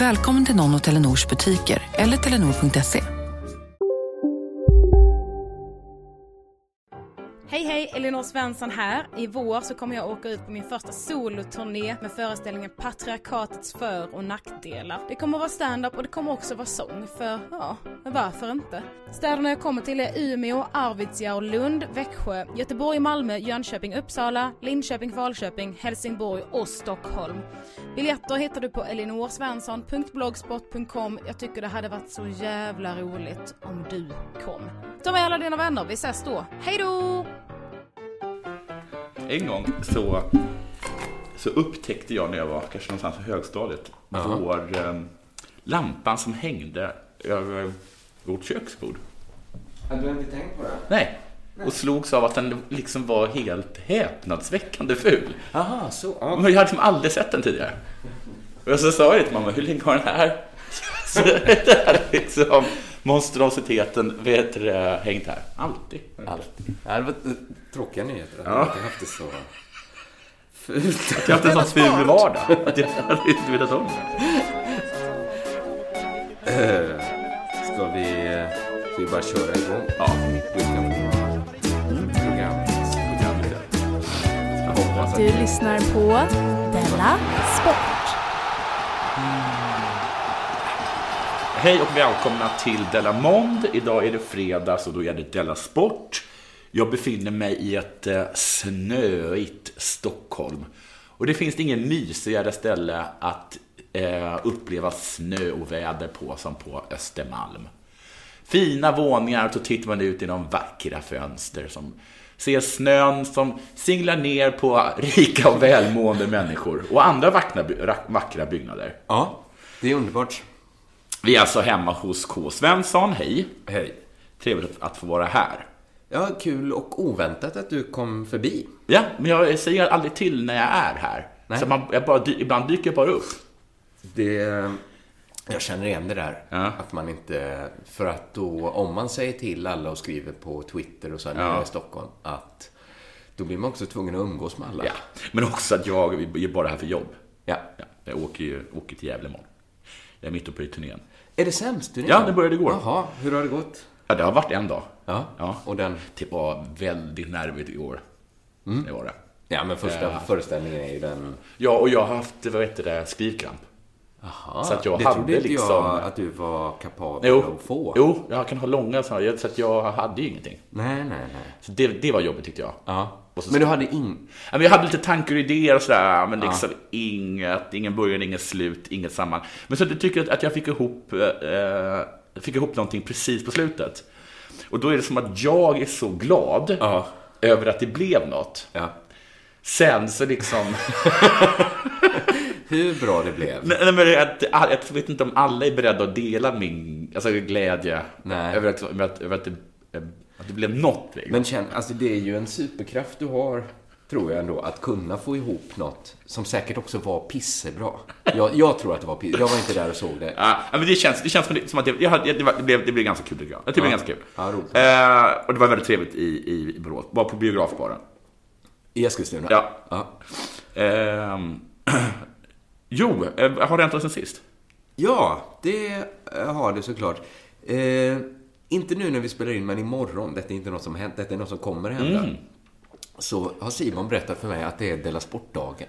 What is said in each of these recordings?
Välkommen till någon av Telenors butiker eller telenor.se. Hej hej, Elinor Svensson här. I vår så kommer jag åka ut på min första soloturné med föreställningen Patriarkatets för och nackdelar. Det kommer vara stand-up och det kommer också vara sång, för ja, varför inte? Städerna jag kommer till är Umeå, Arvidsjaur, Lund, Växjö, Göteborg, Malmö, Jönköping, Uppsala, Linköping, Falköping, Helsingborg och Stockholm. Biljetter hittar du på elinorsvensson.blogspot.com. Jag tycker det hade varit så jävla roligt om du kom. Ta med alla dina vänner, vi ses då. Hej då! En gång så, så upptäckte jag när jag var kanske någonstans i högstadiet vår eh, lampan som hängde över vårt köksbord. Hade du inte tänkt på det? Nej. Och slogs av att den liksom var helt häpnadsväckande ful. Jaha, så. Ja. Men jag hade liksom aldrig sett den tidigare. Och så sa jag till mamma, hur länge har den här, så det här liksom, monstrositeten vet du, det, hängt här? Alltid. Alltid. Ja, det var tråkiga nyheter att Ja. jag haft det så fult. Jag har haft en sån ful vardag. Att jag hade inte vetat om det. Eh, Ska vi, ska vi bara köra igång? Ja. Jag att Du lyssnar på Della Sport. Hej och välkomna till Della Mond. Idag är det fredag så då är det Della Sport. Jag befinner mig i ett eh, snöigt Stockholm. Och det finns inget mysigare ställe att eh, uppleva snö och väder på som på Östermalm. Fina våningar, så tittar man ut genom vackra fönster som ser snön som singlar ner på rika och välmående människor och andra vackra, vackra byggnader. Ja, det är underbart. Vi är alltså hemma hos K. Svensson. Hej! Hej. Trevligt att få vara här. Ja, kul och oväntat att du kom förbi. Ja, men jag säger aldrig till när jag är här. Nej. Så man, jag bara, ibland dyker jag bara upp. Det, jag känner igen det där. Ja. Att man inte, för att då, om man säger till alla och skriver på Twitter och så när Ja. jag är i Stockholm, att då blir man också tvungen att umgås med alla. Ja. Men också att jag är bara här för jobb. Ja. Ja, jag åker, ju, åker till Gävle imorgon. Jag är mitt uppe i turnén. Är det sämst? Du Ja, det började igår. Jaha, hur har det gått? Ja, det har varit en dag. Ja. Ja. Och den? Det var väldigt nervigt igår. Mm. Det var det. Ja, men första Ja. föreställningen är ju den... Ja, och jag har haft, vad heter det, skrivkramp. Jaha, Så att jag det hade trodde inte liksom- jag att du var kapabel Jo, att få. jo, jag kan ha långa sådana, så att jag hade ju ingenting. Nej, nej, nej. Så det, det var jobbigt tyckte jag. Ja. Så- Men du hade ing... Ja, men jag hade lite tankar och idéer och sådär, men liksom inget, ingen början, inget slut, inget samman. Men så jag tycker att jag fick ihop, eh, fick ihop någonting precis på slutet. Och då är det som att jag är så glad Ja. över att det blev något. Sen så liksom, Hur bra det blev. nej, men att, jag vet inte om alla är beredda att dela min alltså, glädje Nej. över att, över att, över att, det, att det blev något. Liksom. Men känn, alltså det är ju en superkraft du har, tror jag ändå, att kunna få ihop något som säkert också var pissebra. Jag, jag tror att det var pissebra. Jag var inte där och såg det. Ja, men det känns, det känns som, att det, jag det, var, det, blev, det blev ganska kul tycker jag. Jag tycker det blev ganska kul. Ja. Eh, och det var väldigt trevligt i, i, i Borås. Var på biografbaren. I Eskilstuna? Ja. ja. Ehm, jo, eh, har det hänt sen sist? Ja, det eh, har det såklart. Eh, inte nu när vi spelar in, men imorgon. Detta är inte något som hänt, detta är något som kommer hända. Så har Simon berättat för mig att det är Della Sportdagen.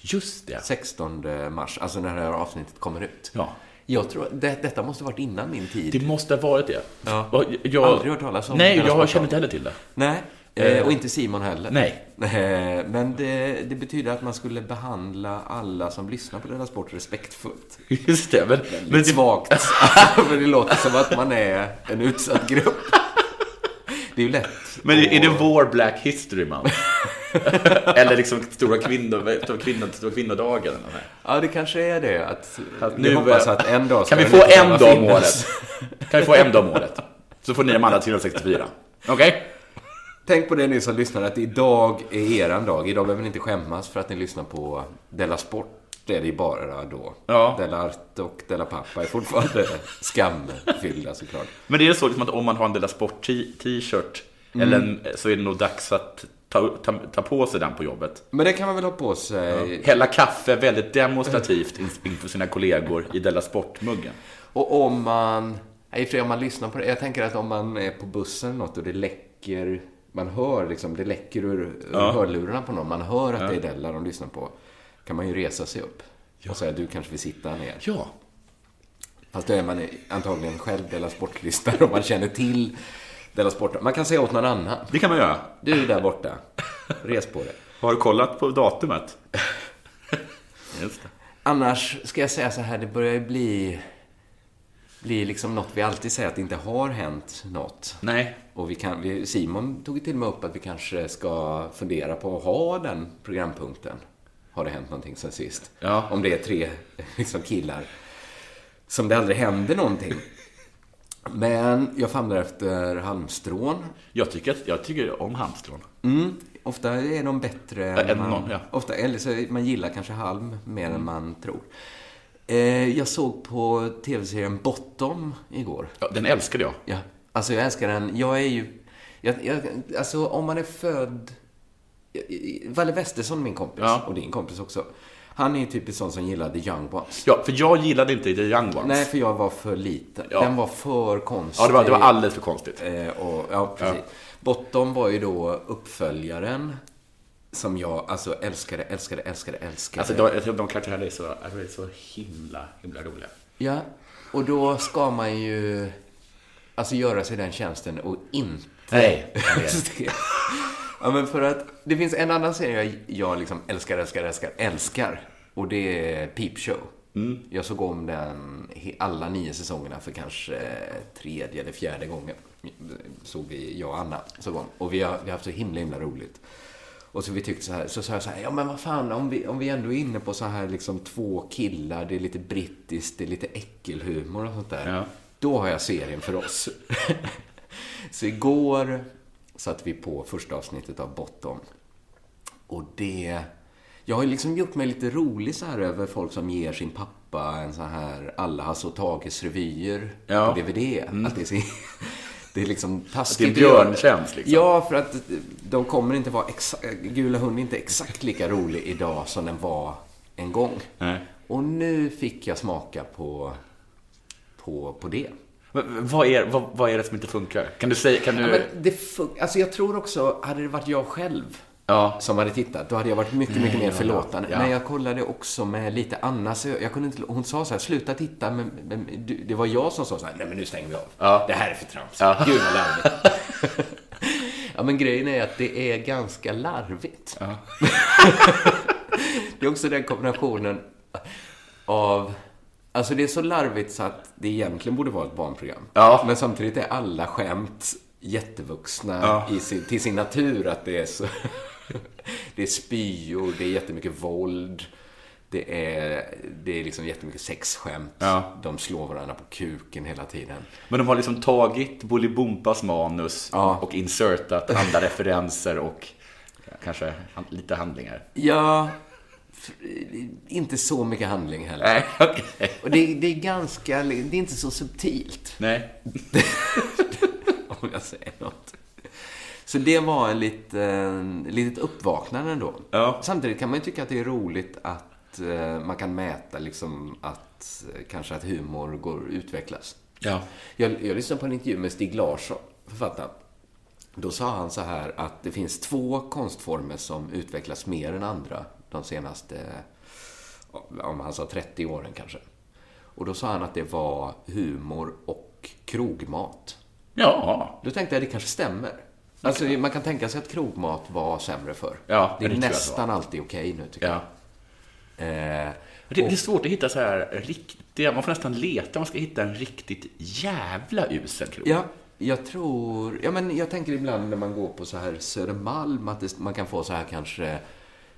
Just det. 16 mars, alltså när det här avsnittet kommer ut. Ja. Jag tror, det, detta måste varit innan min tid. Det måste ha varit det. Ja. Jag, Aldrig hört talas om Nej, jag känner inte heller till det. Nej, eh, och inte Simon heller. Nej. Eh, Men det, det betyder att man skulle behandla alla som lyssnar på Della Sport respektfullt. Just det. Men, men Lite svagt. Men det låter som att man är en utsatt grupp. Det är ju lätt. Men är, det vår Black History Month? eller liksom stora, kvinnor, stora, kvinnor, stora kvinnodagen? Ja, det kanske är det. Att, Att nu hoppas eh, att en dag Kan vi få en dag om året? Kan vi få en dag om året? Så får ni de andra 364. Okej? Tänk på det ni som lyssnar, att idag är eran dag. Idag behöver ni inte skämmas för att ni lyssnar på Della Sport. Det är det bara då. Ja. Della Art och Della Pappa är fortfarande skamfyllda såklart. Men det är så liksom att om man har en Della Sport t-shirt Mm. eller så är det nog dags att ta, ta, ta på sig den på jobbet. Men det kan man väl ha på sig. Hälla kaffe väldigt demonstrativt in- inför sina kollegor i Della Sport-muggen. Och om man, nej, i om man lyssnar på det, jag tänker att om man är på bussen eller något och det läcker, man hör liksom, det läcker ur, ur Ja. hörlurarna på någon, man hör att det är Della de lyssnar på, kan man ju resa sig upp och säga du kanske vill sitta ner. Ja. Fast då är man antagligen själv Della Sport-lyssnare om man känner till Della Sport. Man kan säga åt någon annan, Det kan man göra. du där borta, res på det. Har du kollat på datumet? Annars ska jag säga så här, det börjar ju bli, bli liksom något vi alltid säger att det inte har hänt något. Nej. Och vi kan, vi, Simon tog till och med upp att vi kanske ska fundera på att ha den programpunkten. Har det hänt någonting sen sist? Ja. Om det är tre liksom, killar som det aldrig händer någonting. Men jag famlar efter halmstrån. Jag tycker, jag tycker om halmstrån. Mm, ofta är de bättre än än man, någon, ja. ofta, eller så man gillar kanske halm mer än man tror. Eh, jag såg på tv-serien Bottom igår. Ja, den älskade jag. Ja, alltså jag älskar den. Jag är ju... Jag, jag, alltså om man är född... Valle Westesson, min kompis, Ja. och din kompis också. Han är ju typiskt sån som gillar The Young Ones. Ja, för jag gillade inte The Young Ones. Nej, för jag var för liten. Ja. Den var för konstig. Ja, det var, det var alldeles för konstigt. Eh, och, ja, precis. Bottom var ju då uppföljaren som jag alltså älskade, älskade, älskade, älskade. Alltså, de, jag tror de karaktärerna är så, alltså, är så himla, himla roliga. Ja, och då ska man ju alltså göra sig den tjänsten och inte... Nej. ja, men för att det finns en annan serie jag, jag liksom älskar, älskar, älskar, älskar. Och det är Peep Show. Jag såg om den alla nio säsongerna för kanske tredje eller fjärde gången. Såg vi, jag och Anna, såg om. Och vi har, vi har haft så himla, himla roligt. Och så vi tyckte så här, så sa jag så här, ja men vad fan, om vi, om vi ändå är inne på så här liksom två killar, det är lite brittiskt, det är lite äckelhumor och sånt där. Ja. Då har jag serien för oss. så igår satte vi på första avsnittet av Bottom. Och det... Jag har liksom gjort mig lite rolig så här över folk som ger sin pappa en så här alla Hasse och Tages revyer Ja. på DVD. Att det är, så- det är liksom Det taskigt. är att göra. björntjänst liksom. Ja, för att de kommer inte vara exakt... Gula hund är inte exakt lika rolig idag som den var en gång. Nej. Och nu fick jag smaka på, på, på det. Men vad är, vad, vad är det som inte funkar? Kan du säga, kan du... Ja, det fun- alltså jag tror också, hade det varit jag själv Ja. som hade tittat, då hade jag varit mycket, mycket mer förlåtande. Men jag kollade också med lite Anna, så jag, jag kunde inte, hon sa så här, sluta titta, men, men du, det var jag som sa så här, nej men nu stänger vi av. Ja. Det här är för trams. Ja. Gud vad larvigt. ja, men grejen är att det är ganska larvigt. det är också den kombinationen av Alltså det är så larvigt så att det egentligen borde vara ett barnprogram. Ja. Men samtidigt är alla skämt jättevuxna Ja. i sin, till sin natur. Att det är så... det är spyor, det är jättemycket våld. Det är, det är liksom jättemycket sexskämt. Ja. De slår varandra på kuken hela tiden. Men de har liksom tagit Bolibompas manus Ja. och insertat andra referenser och kanske lite handlingar. Ja, inte så mycket handling heller. Nej, okej. Och det, det är ganska, det är inte så subtilt. Nej. om jag säger något. Så det var en liten, litet uppvaknande ändå. Ja. Samtidigt kan man ju tycka att det är roligt att eh, man kan mäta liksom att eh, kanske att humor går utvecklas. Ja. Jag, jag lyssnade på en intervju med Stig Larsson, författaren. Då sa han så här att det finns två konstformer som utvecklas mer än andra de senaste, om han sa 30 åren kanske. Och då sa han att det var humor och krogmat. Ja. Då tänkte jag, det kanske stämmer. Alltså, man kan tänka sig att krogmat var sämre förr. Ja, det är det nästan alltid okej nu, tycker ja. jag. Eh, Det, det är svårt att hitta så här riktiga, man får nästan leta om man ska hitta en riktigt jävla usel krog. Ja, jag tror... Ja, men jag tänker ibland när man går på så här Södermalm att det, man kan få så här kanske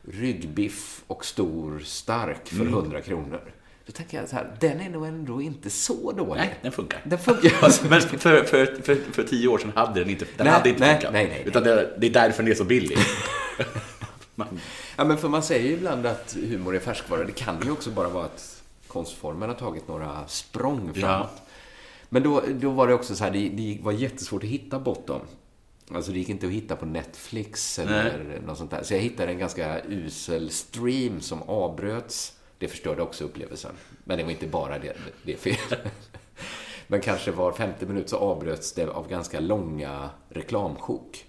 ryggbiff och stor stark för 100 kronor. Då tänker jag så här, den är nog ändå inte så dålig. Nej, den funkar. Den funkar. Men för, för, för, för tio år sedan hade den inte, den Nej, hade inte nej, funkat. nej, nej, nej. Utan det, det är därför den är så billig. Man- Ja, men för man säger ju ibland att humor är färskvara. Det kan ju också bara vara att konstformen har tagit några språng framåt. Men då, då var det också så här, det, det var jättesvårt att hitta Bottom. Alltså det gick inte att hitta på Netflix eller något sånt där. Så jag hittade en ganska usel stream som avbröts. Det förstörde också upplevelsen. Men det var inte bara det, det fel. Men kanske var femte minut så avbröts det av ganska långa reklamsjok.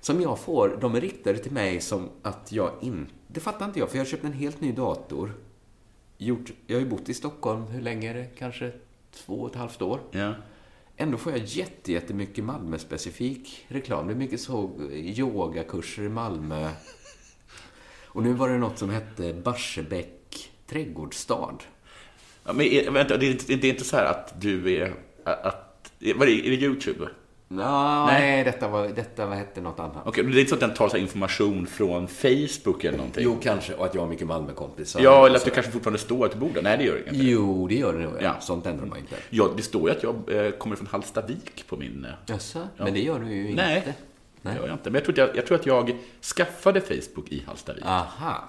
Som jag får, de är riktade till mig som att jag inte... Det fattar inte jag, för jag har köpt en helt ny dator. Gjort, jag har ju bott i Stockholm, hur länge är det? Kanske två och ett halvt år. Ja. Ändå får jag jätte, jättemycket Malmö-specifik reklam. Det är mycket så yogakurser i Malmö. Och nu var det något som hette Barsebäck trädgårdsstad. Ja, men är, vänta, det är, inte- det är inte så här att du är... Att, vad är, det, är det YouTube? Nå, nej, detta, var, detta vad hette något annat. Okej, det är inte så att den tar så information från Facebook eller någonting? Jo, kanske. Och att jag har mycket Malmökompisar. Ja, eller Och att du kanske fortfarande står till bordet. Nej, det gör det inte. Jo, det gör det nog. Ja. Ja. Sånt ändrar man inte. Ja, det står ju att jag eh, kommer från Hallstavik på min... eh, Jaså? Men det gör du ju Nej, inte. det gör jag inte. Men jag tror, att jag, jag tror att jag skaffade Facebook i Hallstavik. Aha.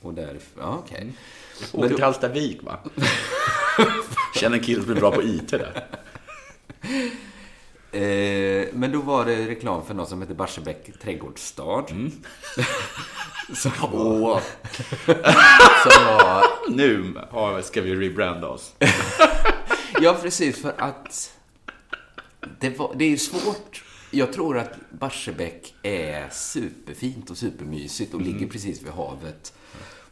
Och därför, ja, okej. Åkte till Hallstavik, va? Känner en kille som är bra på IT där. Eh, men då var det reklam för något som heter Barsebäck trädgårdsstad. som, var, som var... Nu ska vi rebranda oss. Ja, precis, för att det, var, det är svårt. Jag tror att Barsebäck är superfint och supermysigt och ligger precis vid havet.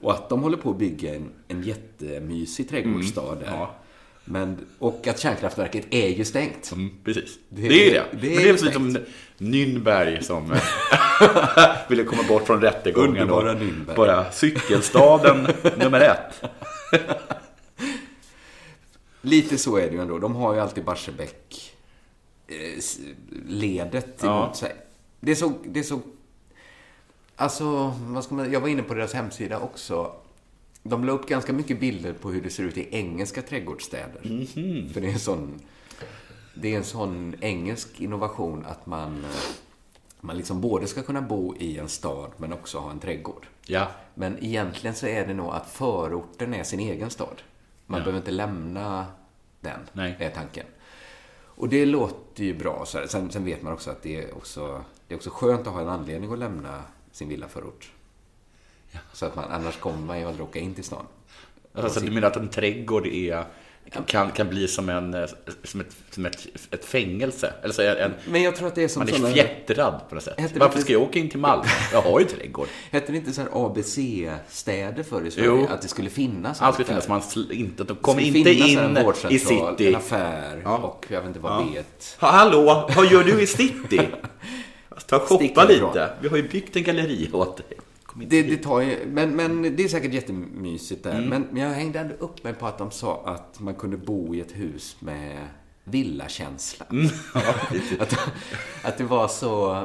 Och att de håller på att bygga en, en jättemysig trädgårdsstad där. ja. Men, och att kärnkraftverket är ju stängt. Mm, precis. Det- Det, är det. det är Men det är precis som Nürnberg som eh, ville komma bort från rättegången. Underbara och Nürnberg. Bara cykelstaden nummer ett. Lite så är det ju ändå. De har ju alltid Barsebäck eh, ledet Ja. emot sig. Det är så... Det är så alltså, vad ska man, jag var inne på deras hemsida också. De la upp ganska mycket bilder på hur det ser ut i engelska trädgårdsstäder. För det är en sån... Det är en sån engelsk innovation att man, eh, man liksom både ska kunna bo i en stad men också ha en trädgård. Ja. Men egentligen så är det nog att förorten är sin egen stad. Man Ja. behöver inte lämna den, Nej. är tanken. Och det låter ju bra. Sen, sen vet man också att det är också, det är också skönt att ha en anledning att lämna sin villaförort. Så att man, annars kommer man ju aldrig åka in till stan. Alltså, du menar att en trädgård är, kan, kan bli som, en, eh, som, ett, som ett, ett fängelse? Eller så en, Men jag tror att det är som man är såna- fjättrad på något sätt. Varför inte- ska jag åka in till Malmö? Jag har ju trädgård. Hette det inte så här ABC-städer förr i Sverige? Jo. Att det skulle finnas Allt där? finnas, man sl- inte, de skulle inte in i city. En affär Ja. och jag vet inte vad. Ett... Ha, hallå, vad gör du i city? Ta och shoppa lite. Vi har ju byggt en galleri åt dig. Det, det tar ju, men, men det är säkert jättemysigt där. Mm. Men, men jag hängde ändå upp mig på att de sa att man kunde bo i ett hus med villakänsla. Mm. Ja, att, att det var så...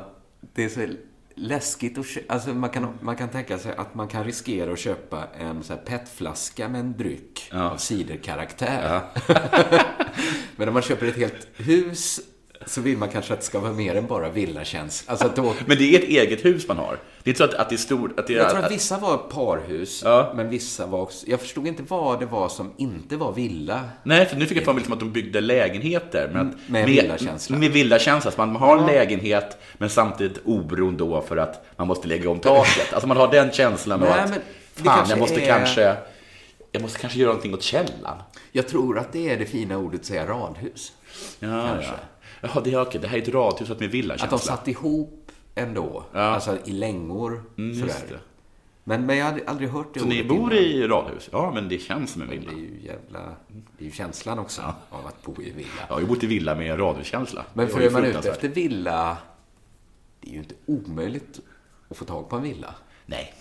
Det är så läskigt att Alltså man kan, man kan tänka sig att man kan riskera att köpa en så här petflaska med en dryck Ja. av ciderkaraktär. Men om man köper ett helt hus så vill man kanske att det ska vara mer än bara villakänsla. Alltså då, Men det är ett eget hus man har. Det är inte så att, att det är stort... Att det är, jag tror att vissa var parhus, Ja. men vissa var också... Jag förstod inte vad det var som inte var villa. Nej, för nu fick jag för mig liksom att de byggde lägenheter. Men att, Med villakänsla. Med villakänsla. Så man har en lägenhet, men samtidigt oron då för att man måste lägga om taket. Alltså man har den känslan Nej, att fan, jag måste är- kanske... Jag måste kanske göra någonting åt källan. Jag tror att det är det fina ordet att säga radhus. Ja, Kanske. ja. Jaha, det är okej. Det här är ett radhus med villakänsla. Att de satt ihop ändå. Ja. Alltså i längor. Mm, sådär. det. Men, men jag har aldrig, hört det Så ni bor innan. i radhus? Ja, men det känns som en Det villa. är ju jävla... Det är ju känslan också av att bo i villa. Jag har ju bott i villa med radhuskänsla. Men Det för är man ute efter villa... Det är ju inte omöjligt att få tag på en villa. Nej.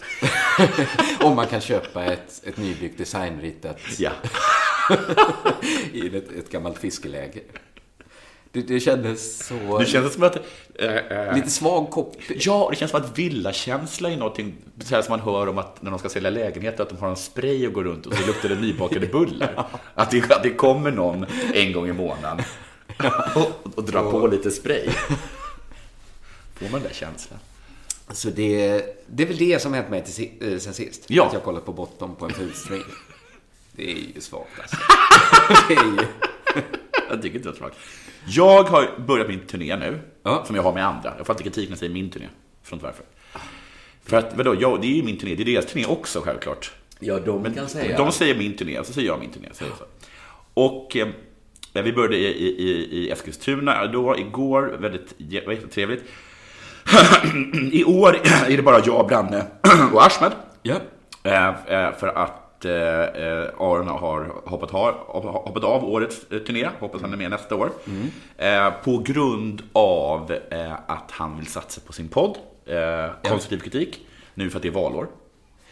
Om man kan köpa ett, ett nybyggt designritat Ja. i ett, ett gammalt fiskeläge. Det, det kändes så... Det känns som att... eh, Lite svag koppling. Ja, det känns som att villakänsla är någonting så här som man hör om att när de ska sälja lägenheter, att de har en spray och går runt och så luktar det nybakade bullar. Att det, att det kommer någon en gång i månaden och, och drar på lite spray. Får man den där känslan? Så det, det är väl det som hänt mig till, eh, sen sist. Ja. Att jag kollat på botten på en fulstring. Det är ju svagt alltså. det är ju... Jag tycker inte det är svagt. Jag har börjat min turné nu, Ja. som jag har med andra. Jag får alltid kritik när jag säger min turné. Inte varför. För att, vadå, jag, det är ju min turné, det är deras turné också självklart. Ja, de kan säga. De säger min turné, och så säger jag min turné. Säger så. Och eh, vi började i, i, i, Eskilstuna då, igår, väldigt jä- vad heter det, trevligt. I år är det bara jag, Branne och Ahmed. Ja. Eh, eh, för att eh, eh, Aron har hoppat, har, hoppat av årets eh, turné, hoppas han är med nästa år. Eh, på grund av eh, att han vill satsa på sin podd, eh, Konstruktiv kritik, nu för att det är valår.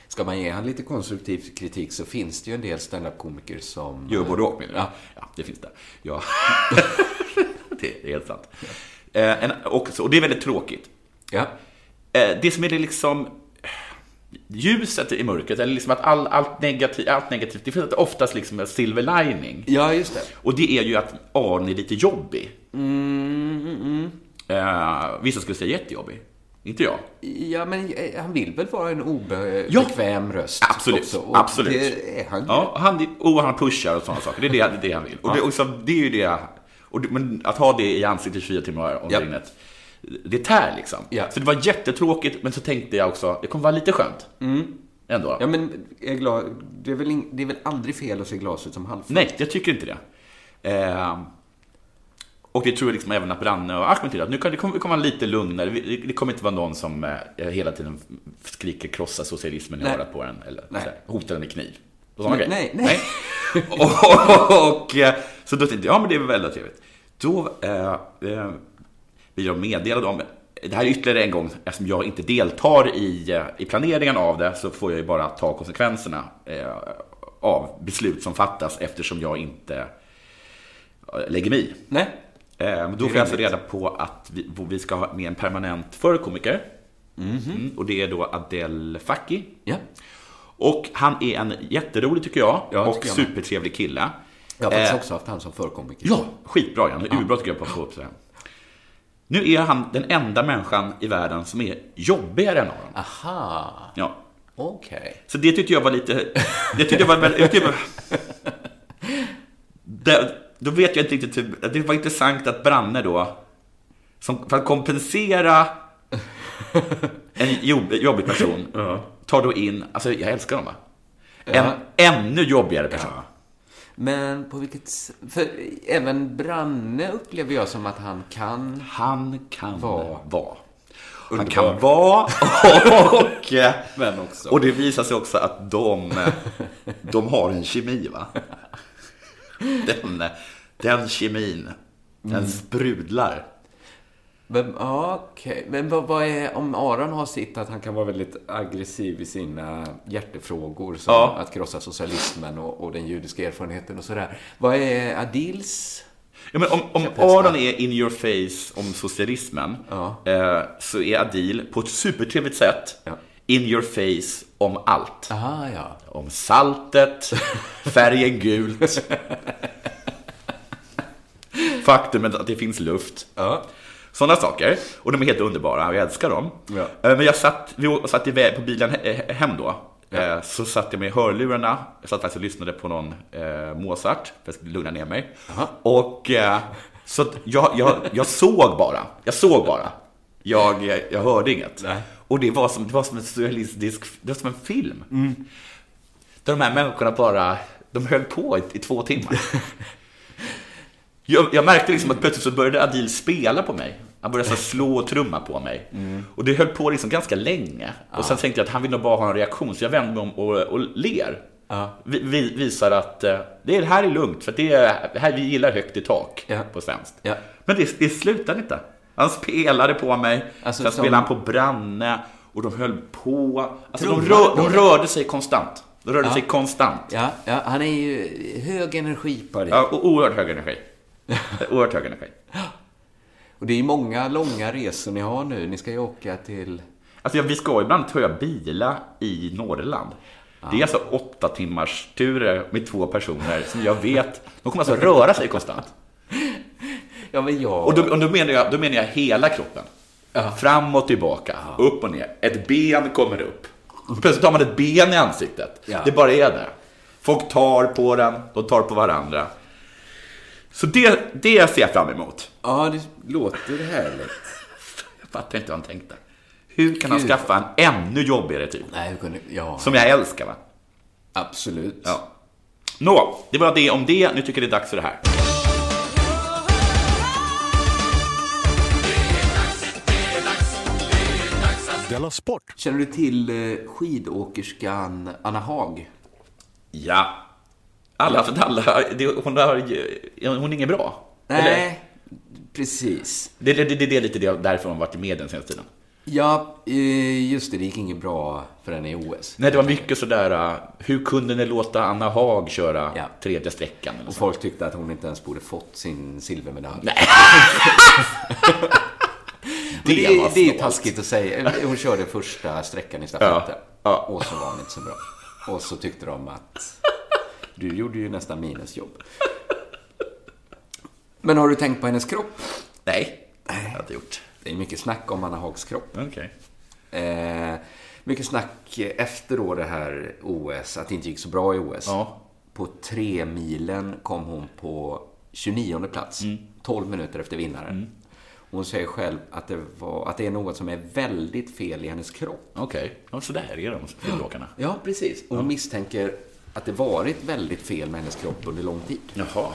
Ska man ge han lite konstruktiv kritik så finns det ju en del standup-komiker som... Gör både och menar du? Ja. ja, det finns det. Ja. det, är helt sant. Eh, en, också, och det är väldigt tråkigt. Ja. Det som är det liksom ljuset i mörkret, eller liksom att all, allt, negativ, allt negativt, det finns oftast liksom en silver lining. Ja, just det. Och det är ju att Aron är lite jobbig. Mm, Eh, vissa skulle säga jättejobbig. Inte jag. Ja, men eh, han vill väl vara en obekväm röst Absolut, också. Och absolut. Det är han ju. Ja, han, och han pushar och sådana saker. Det är det, det, är det han vill. Och det, och så, det är ju det. Och men att ha det i ansiktet 24 timmar om Ja. dygnet. Det tär liksom. Ja. Så det var jättetråkigt, men så tänkte jag också, det kommer vara lite skönt. Ändå. Ja, men jag är glad. Det är, väl in, det är väl aldrig fel att se glaset som halvfullt? Nej, jag tycker inte det. Eh, och det tror jag liksom även att Branne och Ahmed till att nu kan det kommer, vara lite lugnare. Det, kommer inte vara någon som eh, hela tiden skriker krossa socialismen i Nej. örat på en eller Nej. så hotar en med kniv. Och Nej, grejer. nej, nej. och, och, och, eh, så då tänkte jag, ja men det är väl väldigt trevligt. Då eh, eh, vill jag meddela dem, det här är ytterligare en gång, eftersom jag inte deltar i, eh, i planeringen av det, så får jag ju bara ta konsekvenserna eh, av beslut som fattas eftersom jag inte eh, lägger mig i. Nej. Eh, då får jag alltså reda på att vi, vi ska ha med en permanent förekomiker. Mm, och det är då Adel Fakki. Ja. Och han är en jätterolig tycker jag, Ja, och tycker jag supertrevlig kille. Jag har faktiskt Eh, också haft han som förekomiker. Ja, skitbra. Han är urbra tycker jag på att få upp här. Nu är han den enda människan i världen som är jobbigare än Aron. Aha. Ja. Okej. Så det tyckte jag var lite... Det tyckte jag var väldigt... jag tyckte- Det, då vet jag inte riktigt... Det var intressant att Branne då, som, för att kompensera en jobb, jobbig person, tar då in... Alltså, jag älskar dem va? En Ja. ännu jobbigare person. Men på vilket För även Branne upplever jag som att han kan... Han kan Vara. vara. Han kan vara och, Men också. och det visar sig också att de, de har en kemi va? Den, den kemin, den sprudlar. Men, ja, okej. Men vad, vad är, om Aron har sitt att han kan vara väldigt aggressiv i sina hjärtefrågor, som Ja. att krossa socialismen och, och den judiska erfarenheten och sådär. Vad är Adils? Ja, men om om. Aron är in your face om socialismen Ja. eh, så är Adil på ett supertrevligt sätt Ja. in your face om allt. Aha, ja. Om saltet, färgen gult, faktumet att det finns luft. Ja. Sådana saker. Och de är helt underbara och jag älskar dem. Ja. Eh, Men jag satt, vi satt iväg på bilen he- hem då. Eh, Så satt jag med hörlurarna. Jag satt faktiskt och lyssnade på någon eh, Mozart för att lugna ner mig. Och eh, så jag, jag, jag såg bara. Jag såg bara. Jag, jag, jag hörde inget. Nej. Och det var som, det var som en surrealistisk, det var som en film. Där de här människorna bara, de höll på i, i två timmar. Jag, jag märkte liksom att plötsligt så började Adil spela på mig. Han började så slå och trumma på mig. Och det höll på liksom ganska länge. Och sen tänkte jag att han vill nog bara ha en reaktion, så jag vände mig om och, och ler. Vi, vi, visar att eh, det, är, det här är lugnt, för det är, här, vi gillar högt i tak Ja. på svenskt. Ja. Men det, det slutade inte. Han spelade på mig, Alltså, sen som- spelade han på Branne och de höll på. Alltså, de, rör, de rörde sig konstant. De rörde Ja. sig konstant. Ja, ja, han är ju hög energi på det. Ja, och oerhört hög energi. oerhört hög energi. Och det är många långa resor ni har nu. Ni ska ju åka till... Alltså, ja, vi ska ibland tror jag bila i Norrland. Det är alltså åtta timmars turer med två personer som jag vet, de kommer alltså röra sig konstant. Ja, men jag... Och då, och då, menar, jag, då menar jag hela kroppen. Fram och tillbaka, upp och ner. Ett ben kommer upp. Plötsligt har man ett ben i ansiktet. Ja. Det bara är där. Folk tar på den, de tar på varandra. Så det, det ser jag fram emot. Ja, det låter härligt. Jag fattar inte vad han tänkte. Hur kan han Gud. skaffa en ännu jobbigare typ? Nej, hur kunde... Ja, Som jag älskar va? absolut. Ja. Nå, det var det om det. Nu tycker jag det är dags för det här. Della Sport! Känner du till eh, skidåkerskan Anna Haag? Ja. Alla för alla. Det, hon, har, hon är ingen bra. Eller? Nej, precis. Det, det, det, det är lite därför hon varit i medien senaste tiden. Ja, eh, just det. Det gick inget bra för henne i OS. Nej, det var mycket sådär, uh, hur kunde ni låta Anna Haag köra Ja. tredje sträckan? Eller Och så? folk tyckte att hon inte ens borde fått sin silvermedalj. Nej. Det det, är- det är taskigt att säga. Hon körde första sträckan i stafetten. Ja, ja. Och så var hon inte så bra. Och så tyckte de att du gjorde ju nästan minusjobb. Men har du tänkt på hennes kropp? Nej, det har jag inte gjort. Det är mycket snack om Anna Hags kropp. Okej. Eh, mycket snack efter då det här OS, att det inte gick så bra i OS. Ja. På tre milen kom hon på 29 plats, Mm. 12 minuter efter vinnaren. Hon säger själv att det, var, att det är något som är väldigt fel i hennes kropp. Okej, ja, så där är de skidåkarna. Ja, precis. Och hon misstänker att det varit väldigt fel med hennes kropp under lång tid. Jaha.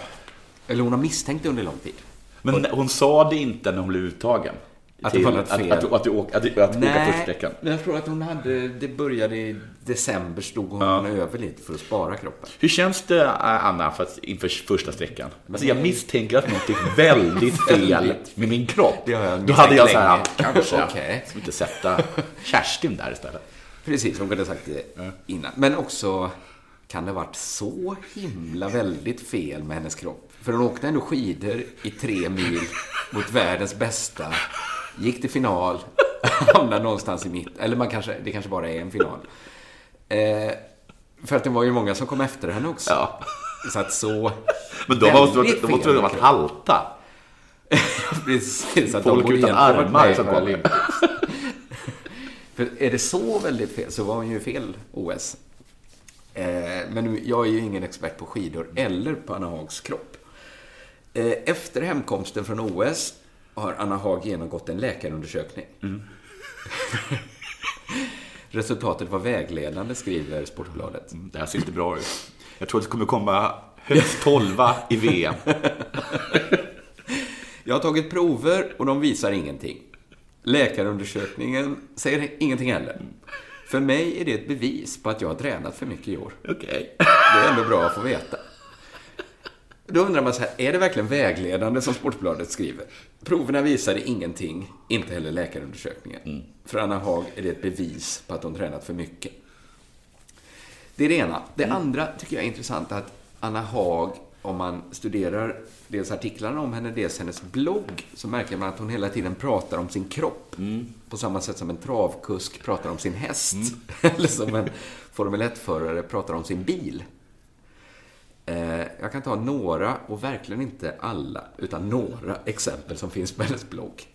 Eller hon har misstänkt det under lång tid. Men hon sa det inte när hon blev uttagen? Att det var något fel. att, att, att, du åk- att, att du åka första sträckan? men jag tror att hon hade, det började i december, stod hon över lite för att spara kroppen. Hur känns det, Anna, för att, inför första sträckan? Alltså, jag misstänker att något är väldigt fel med min kropp. Det har jag Då hade jag så här, kanske, ska vi inte sätta Kerstin där istället? Precis, hon kunde ha sagt det innan. Men också, kan det ha varit så himla väldigt fel med hennes kropp? För hon åkte ändå skidor i tre mil mot världens bästa, gick till final, hamnade någonstans i mitt, eller man kanske, det kanske bara är en final. Eh, för att det var ju många som kom efter henne också. Ja. Så att så... Men då måste väldigt de måste ha varit halta. Precis, att Folk de utan varit armar som. Paralympics. För är det så väldigt fel så var hon ju fel OS. Eh, men jag är ju ingen expert på skidor eller på Anna Hags kropp. Eh, efter hemkomsten från OS har Anna Haag genomgått en läkarundersökning. Resultatet var vägledande, skriver Sportbladet. Det här ser inte bra ut. Jag tror att det kommer komma högst tolva i VM. Jag har tagit prover och de visar ingenting. Läkarundersökningen säger ingenting heller. För mig är det ett bevis på att jag har tränat för mycket i år. Okej. Det är ändå bra att få veta. Då undrar man så här, är det verkligen vägledande som Sportbladet skriver? Proverna visade ingenting, inte heller läkarundersökningen. För Anna Haag är det ett bevis på att hon tränat för mycket. Det är det ena. Det andra tycker jag är intressant att Anna Haag, om man studerar dels artiklarna om henne, dels hennes blogg, så märker man att hon hela tiden pratar om sin kropp. På samma sätt som en travkusk pratar om sin häst. Eller som en Formel 1-förare pratar om sin bil. Eh, Jag kan ta några, och verkligen inte alla, utan några exempel som finns på hennes blogg.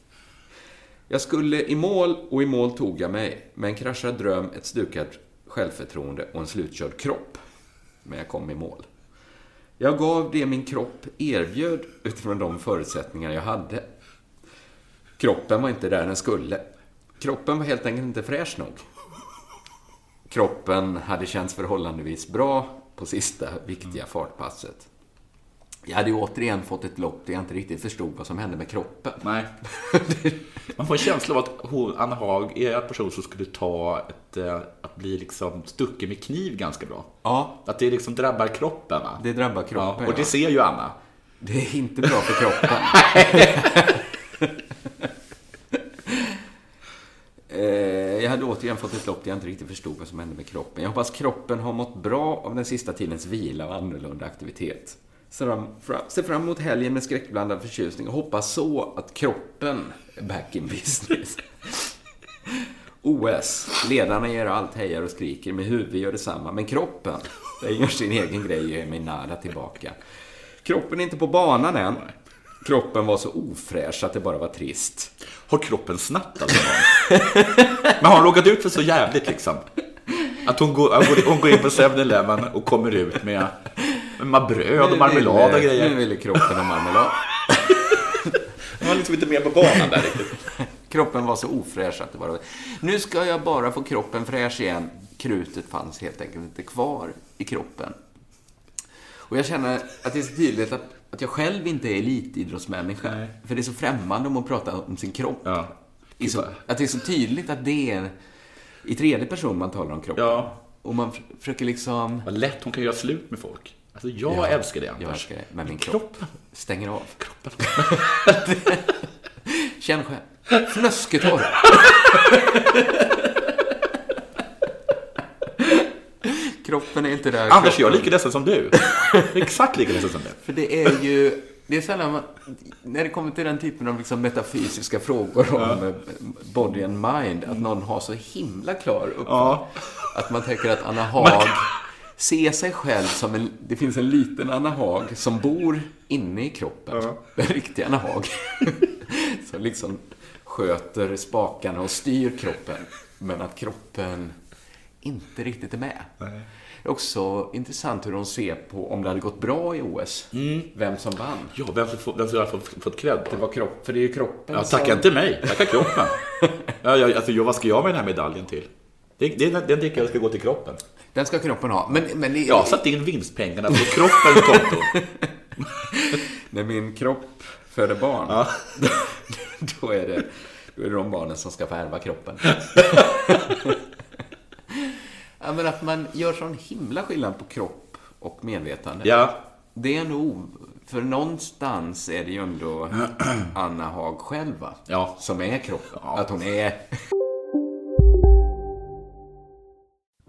Jag skulle i mål och i mål tog jag mig med en kraschad dröm, ett stukat självförtroende och en slutkörd kropp. Men jag kom i mål. Jag gav det min kropp erbjöd utifrån de förutsättningar jag hade. Kroppen var inte där den skulle. Kroppen var helt enkelt inte fräsch nog. Kroppen hade känts förhållandevis bra på sista viktiga fartpasset. Jag hade ju återigen fått ett lopp där jag inte riktigt förstod vad som hände med kroppen. Nej. Man får en känsla av att hon, Anna Haag är en person som skulle ta ett, eh, att bli liksom stucken med kniv ganska bra. Ja, Att det liksom drabbar kroppen. Va? det drabbar ja, kroppen. och det ja. ser ju Anna. Det är inte bra för kroppen. Eh, Jag hade återigen fått ett lopp där jag inte riktigt förstod vad som hände med kroppen. Jag hoppas kroppen har mått bra av den sista tidens vila och annorlunda aktivitet. Ser fram, emot helgen med skräckblandad förtjusning och hoppas så att kroppen är back in business. OS. Ledarna gör allt, hejar och skriker. Med huvud gör detsamma. Men kroppen, den gör sin egen grej och ger mig nada tillbaka. Kroppen är inte på banan än. Kroppen var så ofräsch att det bara var trist. Har kroppen någon gång? Men har hon råkat ut för så jävligt liksom? Att hon går, hon går- in på 7-Eleven och kommer ut med, med bröd och marmelad och Nu grejer. ville kroppen ha marmelad. Hon var liksom inte med på banan där riktigt. Kroppen var så ofräsch att det bara... Nu ska jag bara få kroppen fräsch igen. Krutet fanns helt enkelt inte kvar i kroppen. Och jag känner att det är så tydligt att, att jag själv inte är elitidrottsmänniska. Nej. För det är så främmande om att prata om sin kropp. Ja. Det är så, att det är så tydligt att det är i tredje person man talar om kroppen. Ja. Och man för- försöker liksom... Vad lätt hon kan göra slut med folk. Alltså jag Ja, älskar det Anders. Jag älskar det. Men min kropp Kroppen. stänger av. Kroppen. Känn själv. Fnösketorr. Kroppen är inte där. Anders, jag är kroppen- lika ledsen som du. Exakt lika ledsen som du. För det är ju... Det är sällan man, när det kommer till den typen av liksom metafysiska frågor om eh, body and mind, att någon har så himla klar uppfattning. Ja. Att man tänker att Anna Haag ser sig själv som en... Det finns en liten Anna Haag som bor inne i kroppen. Den riktiga Anna Haag. som liksom sköter spakarna och styr kroppen. Men att kroppen inte riktigt är med. Är också intressant hur de ser på om det hade gått bra i OS. Vem som vann. Ja, vem som som har fått, cred? Det var kropp, för det är ju kroppen Ja, som... tacka inte mig, tacka kroppen. Ja, jag, alltså, jag, vad ska jag med den här medaljen till? Det, det, den tycker jag ska gå till kroppen. Den ska kroppen ha. Men, men det, Jag har satt in vinstpengarna på kroppens konto. när min kropp föder barn, Ja. då, är det, då är det de barnen som ska få ärva kroppen. Ja, men att man gör sån himla skillnad på kropp och medvetande. Ja, Det är nog... För någonstans är det ju ändå Anna Haag själv, va? Ja. Som är kroppen. Ja. Att hon är...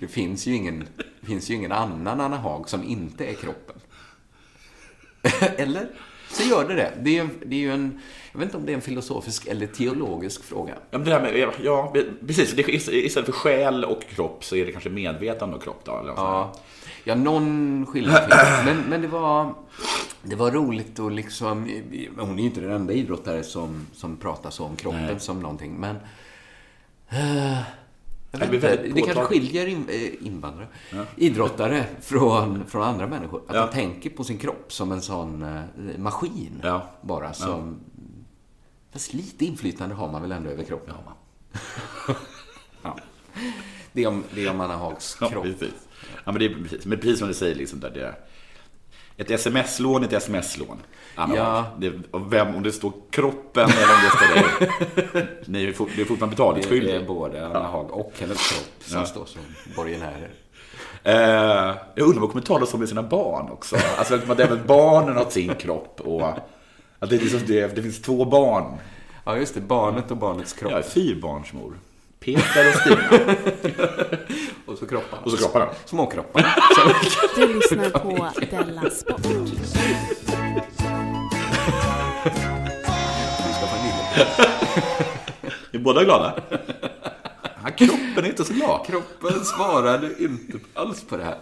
Det finns ju ingen, det finns ju ingen annan Anna Haag som inte är kroppen. Eller? Så gör det det. Det är, det är ju en... Jag vet inte om det är en filosofisk eller teologisk fråga. Ja, det här med, ja, precis. Det, istället för själ och kropp så är det kanske medvetande och kropp. Då, eller Ja, ja någon skillnad finns men, men det var, det var roligt och liksom... Hon är ju inte den enda idrottare som, som pratar så om kroppen Nej. som någonting, men... Det kanske skiljer in, eh, invandrare, idrottare från, från andra människor. Att Ja. de tänker på sin kropp som en sån eh, maskin Ja. bara som... Fast lite inflytande har man väl ändå över kroppen? Ja, Ja. Det är om, det är om Anna Hags Ja, kropp. precis. Ja, men det är precis, men precis som du säger, liksom, där det är ett sms-lån är ett sms-lån. Ja. Det, vem, om det står kroppen eller om det står det. Ni är, fort, det är fortfarande Det är både Anna Haag och hennes kropp som Ja. står som borgenärer. Eh, jag undrar om de kommer tala så med sina barn också. Alltså att även barnen har sin kropp och att det, är liksom, det, det finns två barn. Ja, just det. Barnet och barnets kropp. Jag är fyrbarnsmor. Peter och Stina. och så kropparna. Och så kropparna. Småkropparna. Du lyssnar på Della Sport. Lille. Är båda glada? Ja, kroppen är inte så glad. Kroppen svarade inte alls på det här.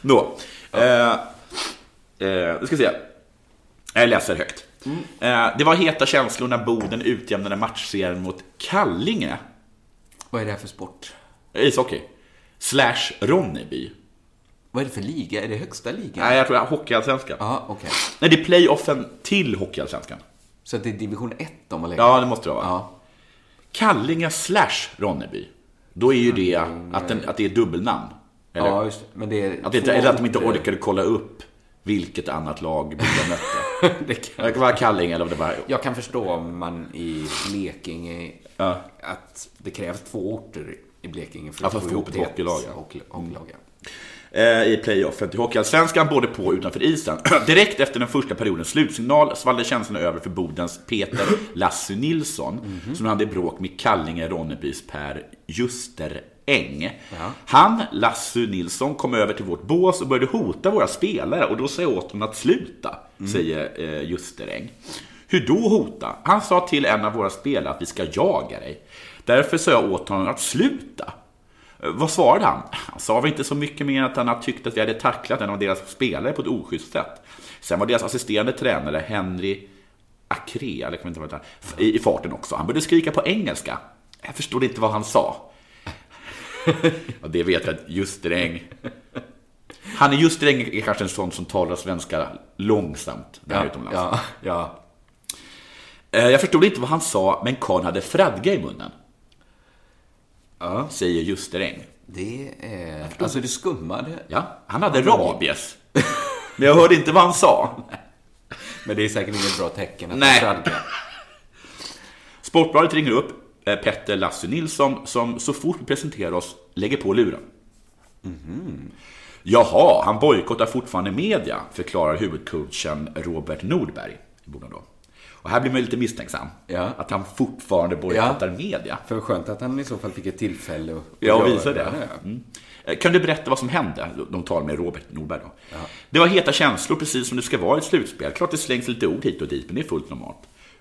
Nå. Eh, eh, nu ska vi se. Jag läser högt. Eh, det var heta känslor när Boden utjämnade matchserien mot Kallinge. Vad är det här för sport? Ishockey. Slash Ronneby. Vad är det för liga? Är det högsta ligan? Nej, jag tror det är Hockeyallsvenskan. Ja, okej. Nej, det är playoffen till Hockeyallsvenskan. Så att det är division 1 de har lägger? Ja, det måste det vara. Ja. Kallinge slash Ronneby. Då är ju det att, den, att det är dubbelnamn. Eller? Ja, just det. Men det är Att det, två eller att de inte orter. orkade kolla upp vilket annat lag Boden mötte. det kan... Det kan vara Kallinge eller om det var... Jag kan förstå om man i Blekinge, Ja. att det krävs två orter i Blekinge för Ja, för att få ihop ett hockeylag, hockey- hockeylag, ja. eh, i playoffen till Hockeyallsvenskan, både på och utanför isen. Direkt efter den första periodens slutsignal svallde känslorna över för Bodens Peter Lassu Nilsson, som hade bråk med Kallinge Ronnebys Per Justeräng. Han, Lassu Nilsson, kom över till vårt bås och började hota våra spelare och då sa jag åt honom att sluta, säger eh, Justeräng. Hur då hota? Han sa till en av våra spelare att vi ska jaga dig. Därför sa jag åt honom att sluta. Vad svarade han? Han sa väl inte så mycket mer än att han hade tyckt att vi hade tacklat en av deras spelare på ett oschysst sätt. Sen var deras assisterande tränare Henry Acrea, eller jag inte vad i i farten också. Han började skrika på engelska. Jag förstod inte vad han sa. Och det vet jag att Justeräng... Han är Justeräng är kanske en sån som talar svenska långsamt där Ja, utomlands. ja, ja. Eh, Jag förstod inte vad han sa, men karln hade fradga i munnen. Ja. Säger Justeräng. Det är... Alltså det skummade. Ja, han hade rabies. Men jag hörde inte vad han sa. Men det är säkert inget bra tecken att Nej. Sportbladet ringer upp eh, Petter Lassu Nilsson som så fort vi presenterar oss lägger på luren. Jaha, han bojkottar fortfarande media, förklarar huvudcoachen Robert Nordberg i Boden då. Och här blir man lite misstänksam. Ja. Att han fortfarande bojkottar media. För skönt att han i så fall fick ett tillfälle att Ja, visa det. ja. Mm. Eh, Kan du berätta vad som hände? De talar med Robert Nordberg då. Det var heta känslor, precis som det ska vara i ett slutspel. Klart det slängs lite ord hit och dit, men det är fullt normalt.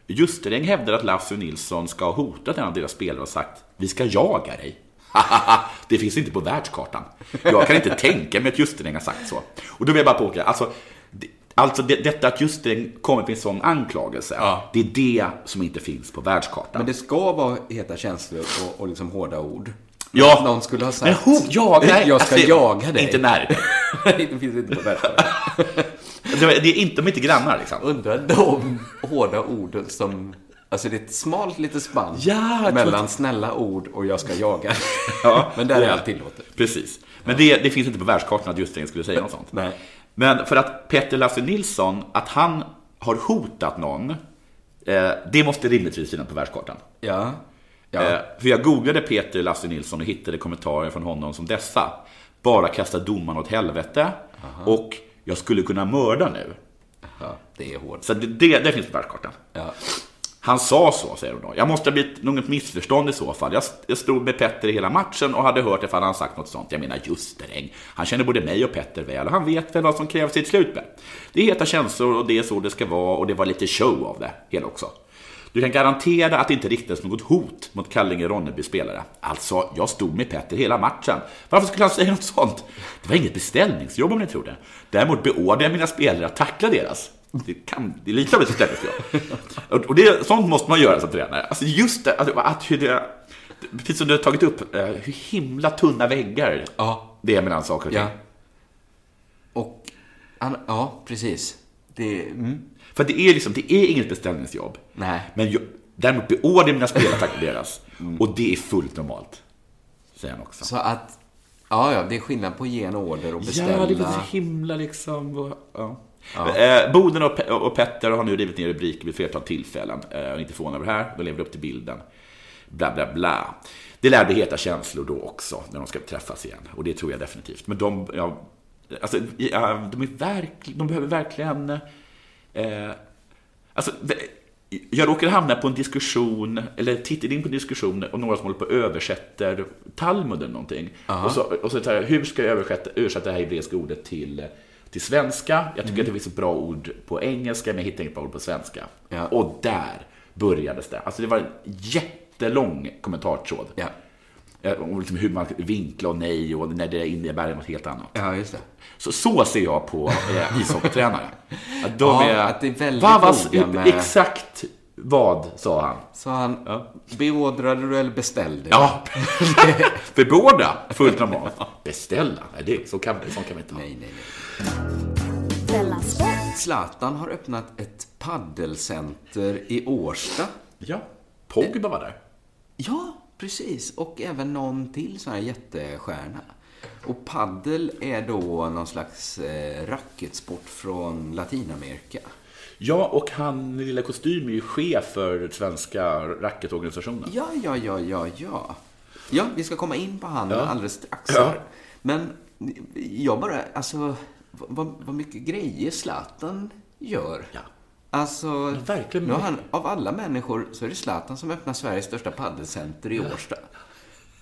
Justeräng hävdar att Lasse Nilsson ska ha hotat en av deras spelare och sagt Vi ska jaga dig. det finns inte på världskartan. Jag kan inte tänka mig att Justeräng har sagt så. Och då vill jag bara påpeka, alltså, alltså det, detta att Justeräng kommer med en sån anklagelse, det är det som inte finns på världskartan. Men det ska vara heta känslor och, och liksom hårda ord. Ja. Att Någon skulle ha sagt... Men ho- jaga- nej, jag ska alltså, jaga dig. inte när. Det finns inte på världskartan. Det, det är inte, de är inte grannar liksom. Undrar de hårda orden som... Alltså det är ett smalt litet spann Ja, jag mellan att- snälla ord och jag ska jaga. Ja, Men där är ja. allt tillåtet. Precis. Men det, det finns inte på världskartan att Justeräng skulle säga något sånt. Nej. Men för att Petter Lasse Nilsson, att han har hotat någon, eh, det måste rimligtvis finnas på världskartan. Ja. Ja. Eh, för jag googlade Peter Lasse Nilsson och hittade kommentarer från honom som dessa. Bara kasta domaren åt helvete. Och jag skulle kunna mörda nu. ja, det är hårt. Så det, det, det finns på världskartan. Ja. Han sa så, säger hon då. Jag måste ha blivit något missförstånd i så fall. Jag, stod med Petter hela matchen och hade hört ifall han sagt något sånt. Jag menar just Justeräng. Han känner både mig och Petter väl och han vet väl vad som krävs i ett slutspel. Det är heta känslor och det är så det ska vara och det var lite show av det hela också. Du kan garantera att det inte riktades något hot mot Kallinge Ronneby spelare. Alltså, jag stod med Petter hela matchen. Varför skulle han säga något sånt? Det var inget beställningsjobb om ni tror det. Däremot beordrade jag mina spelare att tackla deras. Det, kan, det är lite av ett beställningsjobb. Och det, sånt måste man göra som tränare. Alltså just det, att, att hur det... Precis som du har tagit upp, eh, hur himla tunna väggar Ja. det är mellan saker och ting. Ja. Och... Ja, precis. Det... Mm. För det är liksom, det är inget beställningsjobb. Nej. Men jag, däremot beordrar jag mina spelare att deras. Och det är fullt normalt. Säger han också. Så att... Ja, ja, det är skillnad på att ge en order och beställa. Ja, det var så himla liksom... och- Ja. Eh, Boden och, Pe- och Petter har nu rivit ner rubriker vid flertal tillfällen. Eh, och inte förvånad över det här, de lever upp till bilden. bla bla bla. Det lärde heta känslor då också, när de ska träffas igen. Och det tror jag definitivt. Men de, ja, alltså, ja, de, är verk, de behöver verkligen... Eh, alltså, jag råkade hamna på en diskussion, eller tittade in på en diskussion och några som håller på och översätter Talmud eller någonting. Aha. Och så, och så här, hur ska jag översätta, översätta det här hebreiska ordet till, till svenska? Jag tycker Mm. att det finns ett bra ord på engelska, men jag hittar inget bra ord på svenska. Och där började det. Alltså det var en jättelång kommentartråd. Ja. Eh, Om liksom hur man vinklar och nej och när det innebär något helt annat. Ja, just det. Så, så ser jag på eh, ishockeytränare. Att de Ja, är, att det är väldigt noga med- Exakt vad sa han? Så han, beordrade du eller beställde? Ja, bebåda, fullt normalt. Beställa, nej, det, så, kan, så kan vi inte ha. Nej, nej, nej. Zlatan har öppnat ett paddelcenter i Årsta. Ja, Pogba var där. Ja, precis. Och även någon till sån här jättestjärna. Och paddel är då någon slags eh, racketsport från Latinamerika. Ja, och han, den lilla kostym, är ju chef för svenska racketorganisationen. Ja, ja, ja, ja, ja. Ja, vi ska komma in på han Ja. alldeles strax. Ja. Men jag bara, alltså, vad, vad mycket grejer Zlatan gör. Ja. Alltså, verkligen nu han, av alla människor så är det Zlatan som öppnar Sveriges största paddelcenter i Årsta.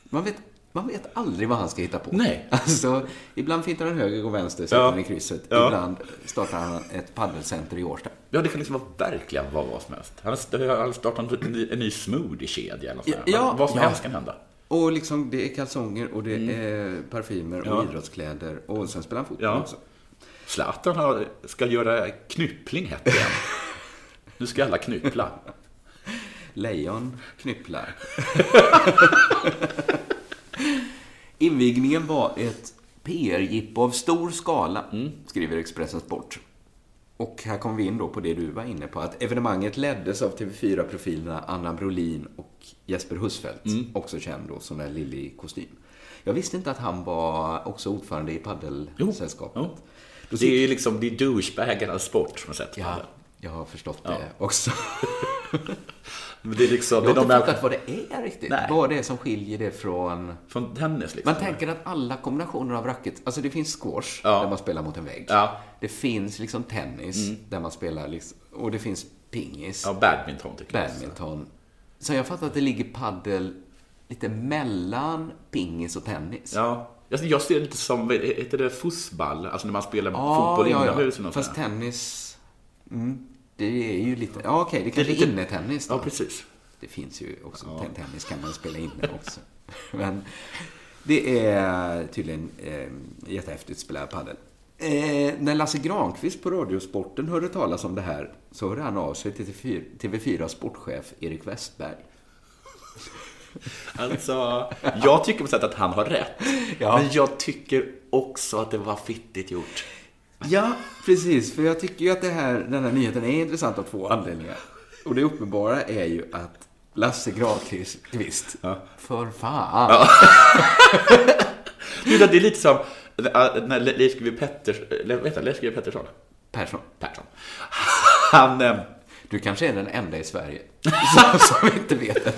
Man vet, man vet aldrig vad han ska hitta på. Nej. Alltså, ibland fintar han höger och vänster, sätter Ja. i krysset. Ja. Ibland startar han ett paddelcenter i Årsta. Ja, det kan liksom vara verkligen vad, vad som helst. Han har- startat en, ny- en ny smoothie-kedja eller något. Ja, Vad som ja. helst kan hända. Och liksom, det är kalsonger och det är parfymer och Mm. Ja. idrottskläder. Och sen spelar han fotboll Ja. också. Zlatan har, ska göra knyppling hett igen. Nu ska alla knyppla. Lejon knypplar. Invigningen var ett PR-jippo av stor skala, Mm. skriver Expressen Sport. Och här kommer vi in då på det du var inne på, att evenemanget leddes av TV4-profilerna Anna Brolin och Jesper Husfeldt, Mm. också känd då som den lille i kostym. Jag visste inte att han var också ordförande i paddelsällskapet. Jo. Det är ju liksom, det är douchebaggarnas sport på något sätt. Ja, jag har förstått Ja. det också. Men det är liksom, Jag har inte fattat vad det är riktigt. Nej. Vad det är som skiljer det från... Från tennis liksom. Man tänker att alla kombinationer av racket, alltså det finns squash Ja. där man spelar mot en vägg. Ja. Det finns liksom tennis Mm. där man spelar liksom, och det finns pingis. Ja, badminton tycker jag. Badminton. Så jag fattar att det ligger paddel lite mellan pingis och tennis. Ja. Jag ser det lite som, heter det fussball? Alltså när man spelar Ja, fotboll ja, ja. inomhus något Fast tennis... Mm, det är ju lite... Ja, okej, det kanske är lite- innetennis då. Ja, precis. Det finns ju också. Tennis kan man spela inne också. Men det är tydligen eh, jättehäftigt att spela padel. Eh, när Lasse Granqvist på Radiosporten hörde talas om det här så hörde han av sig till TV4, TV4 sportchef Erik Westberg. Alltså, jag tycker på sätt att han har rätt. Ja. Men jag tycker också att det var fittigt gjort. Ja, precis. För jag tycker ju att det här, den här nyheten är intressant av två anledningar. Och det uppenbara är ju att Lasse Granqvist, för fan. Ja. Det är lite som äh, när Leif GW Petters, eller vad heter han? Leif GW Pettersson? Persson. Persson. Han... eh, Du kanske är den enda i Sverige som, som inte vet det.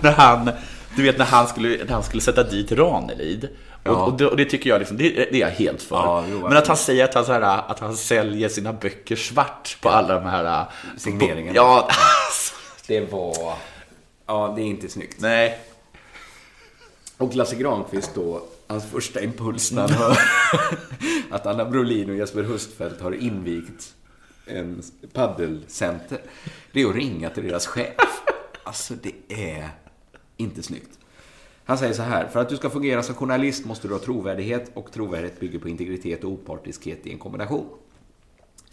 när han, du vet när han skulle, när han skulle sätta dit Ranelid. Och, Ja. och, det, och det tycker jag liksom, det, det är jag helt för. Ja, jo, Men att han säger att han, så här, att han säljer sina böcker svart på alla de här... Signeringarna. Ja, Det var... Ja, det är inte snyggt. nej. Och Lasse Granqvist då, hans första impuls när han hör att Anna Brolin och Jesper Hustfeldt har invigt en paddelcenter, det är att ringa till deras chef. Alltså, det är inte snyggt. Han säger så här, för att du ska fungera som journalist måste du ha trovärdighet och trovärdighet bygger på integritet och opartiskhet i en kombination.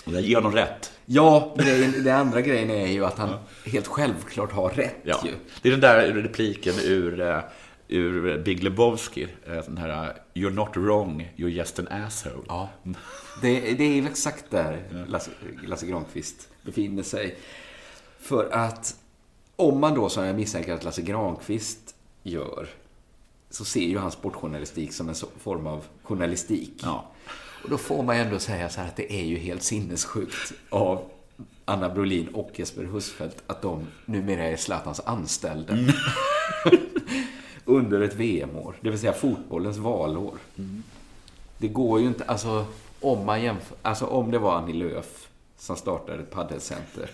Och jag ger honom rätt. Ja, grejen, den andra grejen är ju att han helt självklart har rätt Ja. ju. Det är den där repliken ur, eh, ur Big Lebowski. eh, Den här You're not wrong, you're just an asshole. Ja. Det, det är exakt där Lasse, Lasse Granqvist befinner sig. För att om man då, som jag misstänker att Lasse Granqvist gör, så ser ju han sportjournalistik som en form av journalistik. Ja. Och då får man ju ändå säga så här att det är ju helt sinnessjukt av Anna Brolin och Jesper Husfeldt att de numera är Zlatans anställda. Mm. Under ett VM-år, det vill säga fotbollens valår. Det går ju inte, alltså om man jämför, alltså om det var Annie Lööf som startade ett paddelcenter,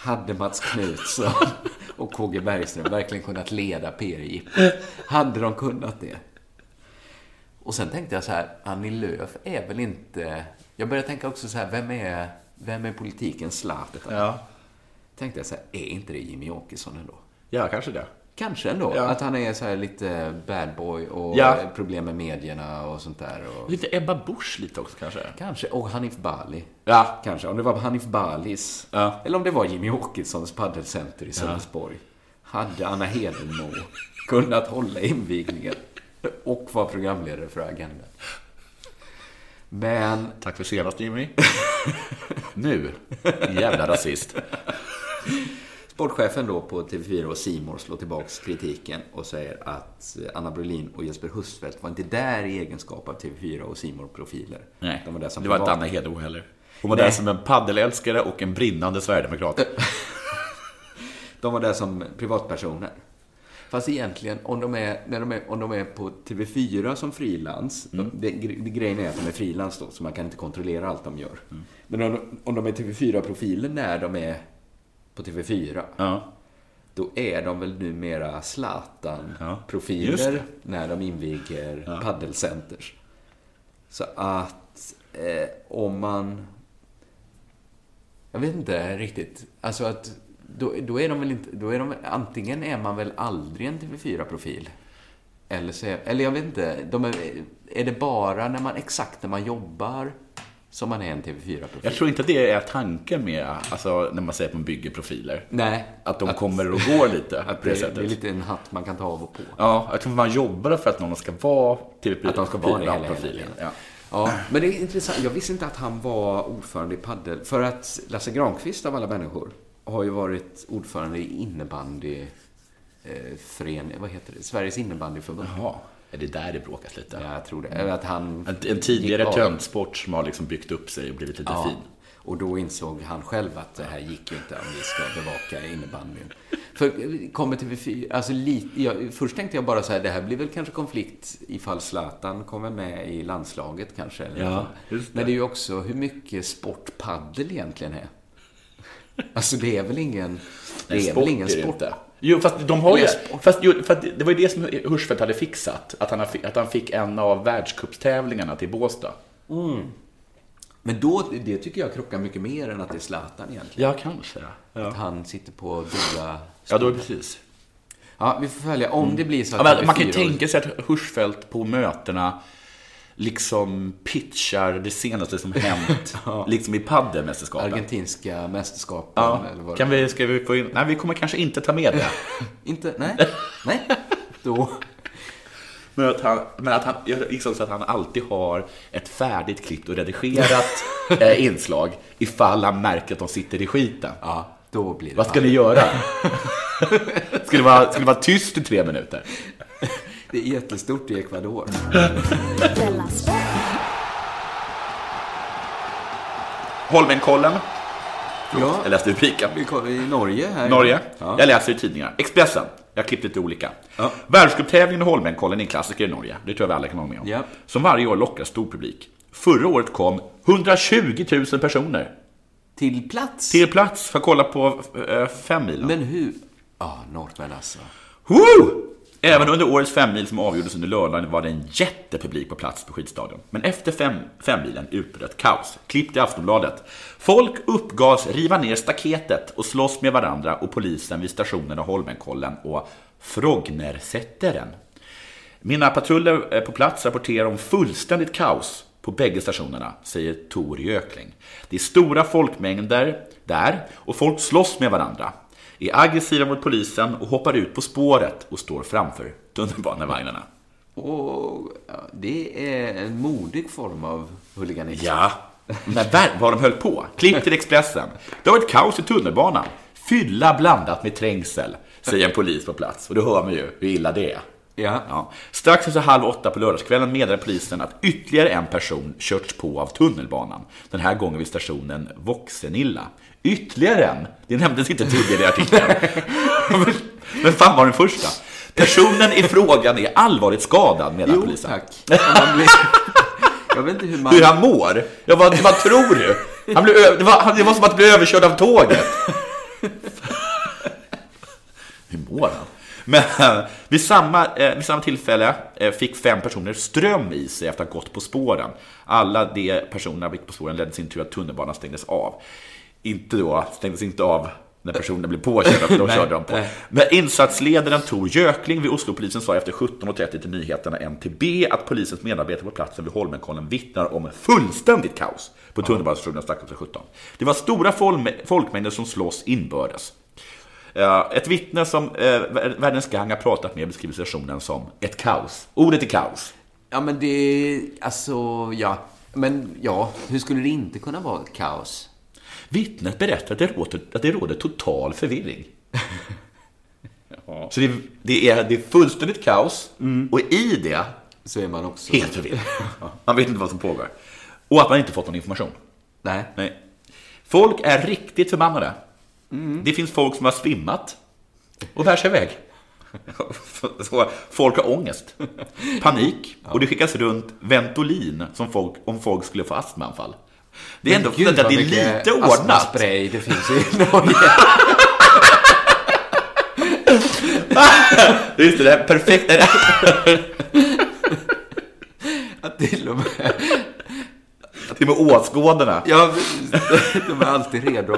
hade Mats Knutsson och KG Bergström verkligen kunnat leda PR Hade de kunnat det? Och sen tänkte jag så här, Annie Lööf är väl inte... Jag började tänka också så här, vem är, vem är politikens Zlatan? Ja. Tänkte jag så här, är inte det Jimmy Åkesson ändå? Ja, kanske det. Kanske ändå. Ja. Att han är så här lite bad boy och Ja. problem med medierna och sånt där. Och... Lite Ebba Busch lite också kanske. Kanske. Och Hanif Bali. Ja. Kanske. Om det var Hanif Balis. Ja. Eller om det var Jimmy Åkessons paddelcenter i Sölvesborg. Hade Anna Hedenmo kunnat hålla invigningen och vara programledare för Agenda. Men... Tack för senast Jimmy. nu, jävla rasist. Sportchefen då på TV4 och Simor slår tillbaks kritiken och säger att Anna Brolin och Jesper Husfeldt var inte där i egenskap av TV4 och simor profiler Nej, De var där som det var inte Anna Hedemo heller. Hon var Nej. där som en paddelälskare och en brinnande sverigedemokrat. De var där som privatpersoner. Fast egentligen, om de är, när de är, om de är på TV4 som frilans, Mm. det, det, grejen är att de är frilans då, så man kan inte kontrollera allt de gör. Mm. Men om, de- om de är TV4-profiler när de är på TV4, Ja. då är de väl numera Zlatan-profiler det. när de inviger Ja. paddelcenters. Så att eh, om man... Jag vet inte riktigt. Alltså att då, då är de väl inte... Då är de, antingen är man väl aldrig en TV4-profil. Eller så är, Eller jag vet inte. De är, är det bara när man exakt när man jobbar som man är en TV4-profil? Jag tror inte att det är tanken med, alltså när man säger att man bygger profiler. Nej. Att de Att- kommer och går lite Att på det, det, sättet. det är lite en hatt man kan ta av och på. Ja, jag tror man jobbar för att någon ska vara TV4 Att de ska vara det hela, profilen. Ja. Ja, men det är intressant. Jag visste inte att han var ordförande i paddel. För att Lasse Granqvist av alla människor har ju varit ordförande i innebandy... Eh, fören, vad heter det? Sveriges innebandyförbund. Jaha, är det där det bråkas lite? Ja, jag tror det. Eller att han... En, en tidigare töntsport som har liksom byggt upp sig och blivit lite Ja, fin. och då insåg han själv att det här gick ju inte om vi ska bevaka innebandyn. För kommer TV4, alltså lite, jag, först tänkte jag bara så här, det här blir väl kanske konflikt ifall Zlatan kommer med i landslaget kanske. Eller Ja, just det. Men det är ju också hur mycket sportpaddel egentligen är. Alltså det är väl ingen, det Nej, är sport väl ingen är det sport. inte. Jo, fast de har ju... Fast, jo, för att det var ju det som Hirschfeldt hade fixat. Att han, att han fick en av världscupstävlingarna till Båstad. Men då, det tycker jag krockar mycket mer än att det är Zlatan egentligen. Ja, kanske. Ja, Att han sitter på dyra... ja då är det precis. Ja, vi får följa. Om det blir så Ja, att men man kan ju TV4 tänka sig att Hirschfeldt på mötena liksom pitchar det senaste som hänt, liksom i paddelmästerskapen. Argentinska mästerskapen Ja, eller vad kan vi, ska vi få in... Nej, vi kommer kanske inte ta med det. Inte? Nej? Nej? Då... Men att han, men att han, gissar också att han alltid har ett färdigt klippt och redigerat eh, inslag ifall han märker att de sitter i skiten. Ja, då blir det Vad ska ni göra? ska, det vara, ska det vara tyst i tre minuter? Det är jättestort i Ecuador. Holmenkollen. Ja, Jag läste rubriken. i Norge här. Norge. Ja. Jag läser i tidningarna. Expressen. Jag har klippt lite olika. Ja. Världscuptävlingen i Holmenkollen är en klassiker i Norge. Det tror jag vi alla kan hålla med om. Ja. Som varje år lockar stor publik. Förra året kom 120 000 personer Till plats? till plats för att kolla på äh, fem milen. Men hur? Ja, norrmän alltså. Woo! Även under årets femmil som avgjordes under lördagen var det en jättepublik på plats på skidstadion. Men efter fem, femmilen utbröt kaos. Klippt i Aftonbladet. Folk uppgavs riva ner staketet och slåss med varandra och polisen vid stationerna Holmenkollen och Frognersätteren. Mina patruller eh, på plats rapporterar om fullständigt kaos på bägge stationerna, säger Tor Jökling. Det är stora folkmängder där och folk slåss med varandra, är aggressiva mot polisen och hoppar ut på spåret och står framför tunnelbanevagnarna. Och ja, det är en modig form av huliganism. Ja, men vad de höll på. Klipp till Expressen. Det har varit kaos i tunnelbanan. Fylla blandat med trängsel, säger en polis på plats. Och då hör man ju hur illa det är. Ja. Strax efter halv åtta på lördagskvällen meddelade polisen att ytterligare en person körts på av tunnelbanan. Den här gången vid stationen Voxenilla. Ytterligare en? Det nämndes inte tidigare i artikeln. Men fan var den första? Personen i frågan är allvarligt skadad, menar Jo, polisen. tack. Jag vet inte hur man... Hur han mår? Ja, vad, vad tror du? Han blev, ö- det, var, det var som att bli överkörd av tåget. Hur mår han? Men eh, vid samma, eh, vid samma tillfälle eh, fick fem personer ström i sig efter att ha gått på spåren. Alla de personerna gick på spåren ledde sin tur att tunnelbanan stängdes av. Inte då, stängdes inte av när personerna blev påkörda, för de Nej, körde dem på. Men insatsledaren Tor Gökling vid Oslopolisen sa efter 17.30 till nyheterna NTB att polisens medarbetare på platsen vid Holmenkollen vittnar om fullständigt kaos på tunnelbanestationen strax efter 17. Det var stora folkmängder som slåss inbördes. Eh, Ett vittne som eh, Världens Gang har pratat med beskriver situationen som ett kaos. Ordet är kaos. Ja, men det... Alltså, ja. Men ja, hur skulle det inte kunna vara ett kaos? Vittnet berättar att det råder, att det råder total förvirring. Så det, det, är, det är fullständigt kaos och i det Så är man också... helt förvirrad. Man vet inte vad som pågår. Och att man inte fått någon information. Nej. Nej. Folk är riktigt förbannade. Det finns folk som har svimmat och bär sig iväg. Folk har ångest, panik och det skickas runt Ventolin som folk, om folk skulle få astmaanfall. Det är ändå Gud, att det är lite ordnat. astmaspray det finns i Norge. Just det, det är perfekt. Att till och med... Till och med åskådorna. Ja, de är alltid redo.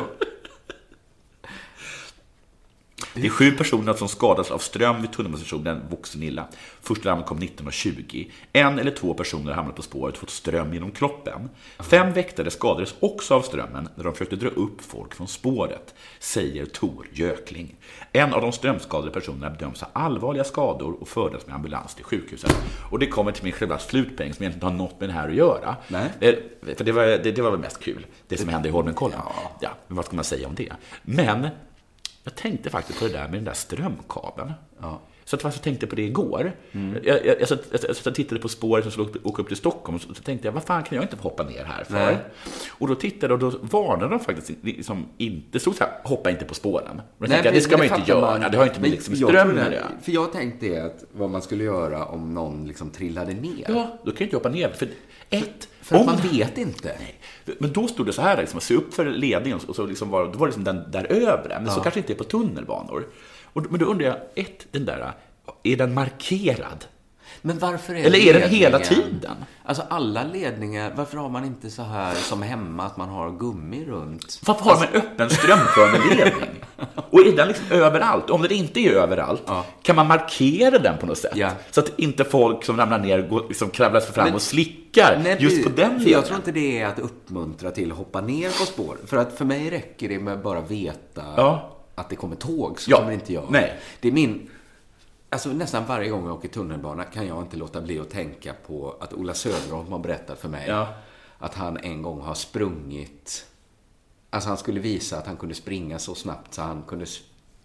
Det är sju personer som skadats av ström vid tunnelbanestationen Voxenilla. Första larmet kom 19.20. En eller två personer hamnade på spåret och fått ström genom kroppen. Fem väktare skadades också av strömmen när de försökte dra upp folk från spåret, säger Tor Gökling. En av de strömskadade personerna bedöms ha allvarliga skador och fördes med ambulans till sjukhuset. Och det kommer till min själva slutpoäng som egentligen inte har något med det här att göra. Nej. Eh, För det var, det, det var väl mest kul, det som hände i Holmenkollen. Ja. men vad ska man säga om det? Men jag tänkte faktiskt på det där med den där strömkabeln. Så att jag tänkte på det igår. Jag, jag, jag, jag, jag, och tittade på spåret som skulle åka- upp till Stockholm och så, så tänkte jag, vad fan kan jag inte få hoppa ner här för? Nej. Och då tittade jag och då varnade de faktiskt liksom inte, det stod så här, hoppa inte på spåren. Men jag Nej, jag, det ska man ju inte göra, det har inte med liksom jag strömmen att göra. För jag tänkte att vad man skulle göra om någon liksom trillade ner. Ja, då kan jag inte hoppa ner. För ett, För att om- man vet inte. Nej. Men då stod det så här, liksom, se upp för ledningen och så liksom var, då var det liksom den där övre. Men så Ja. kanske inte är på tunnelbanor. Och, men då undrar jag, ett, den där, är den markerad? Men varför är Eller är den hela ledningen- tiden? Alltså alla ledningar, varför har man inte så här som hemma att man har gummi runt? Varför har man en öppen strömförande ledning? Och är den liksom överallt? Om den inte är överallt, kan man markera den på något sätt? Ja. Så att inte folk som ramlar ner går, liksom kravlar sig fram Men- och slickar Nej, just på den För jag tror inte det är att uppmuntra till att hoppa ner på spår. För att för mig räcker det med att bara veta Ja. att det kommer tåg, så Ja. kommer inte jag. Nej. Det är min... Alltså nästan varje gång jag åker tunnelbana kan jag inte låta bli att tänka på att Ola Söderholm har berättat för mig Ja. att han en gång har sprungit... Alltså han skulle visa att han kunde springa så snabbt så han kunde...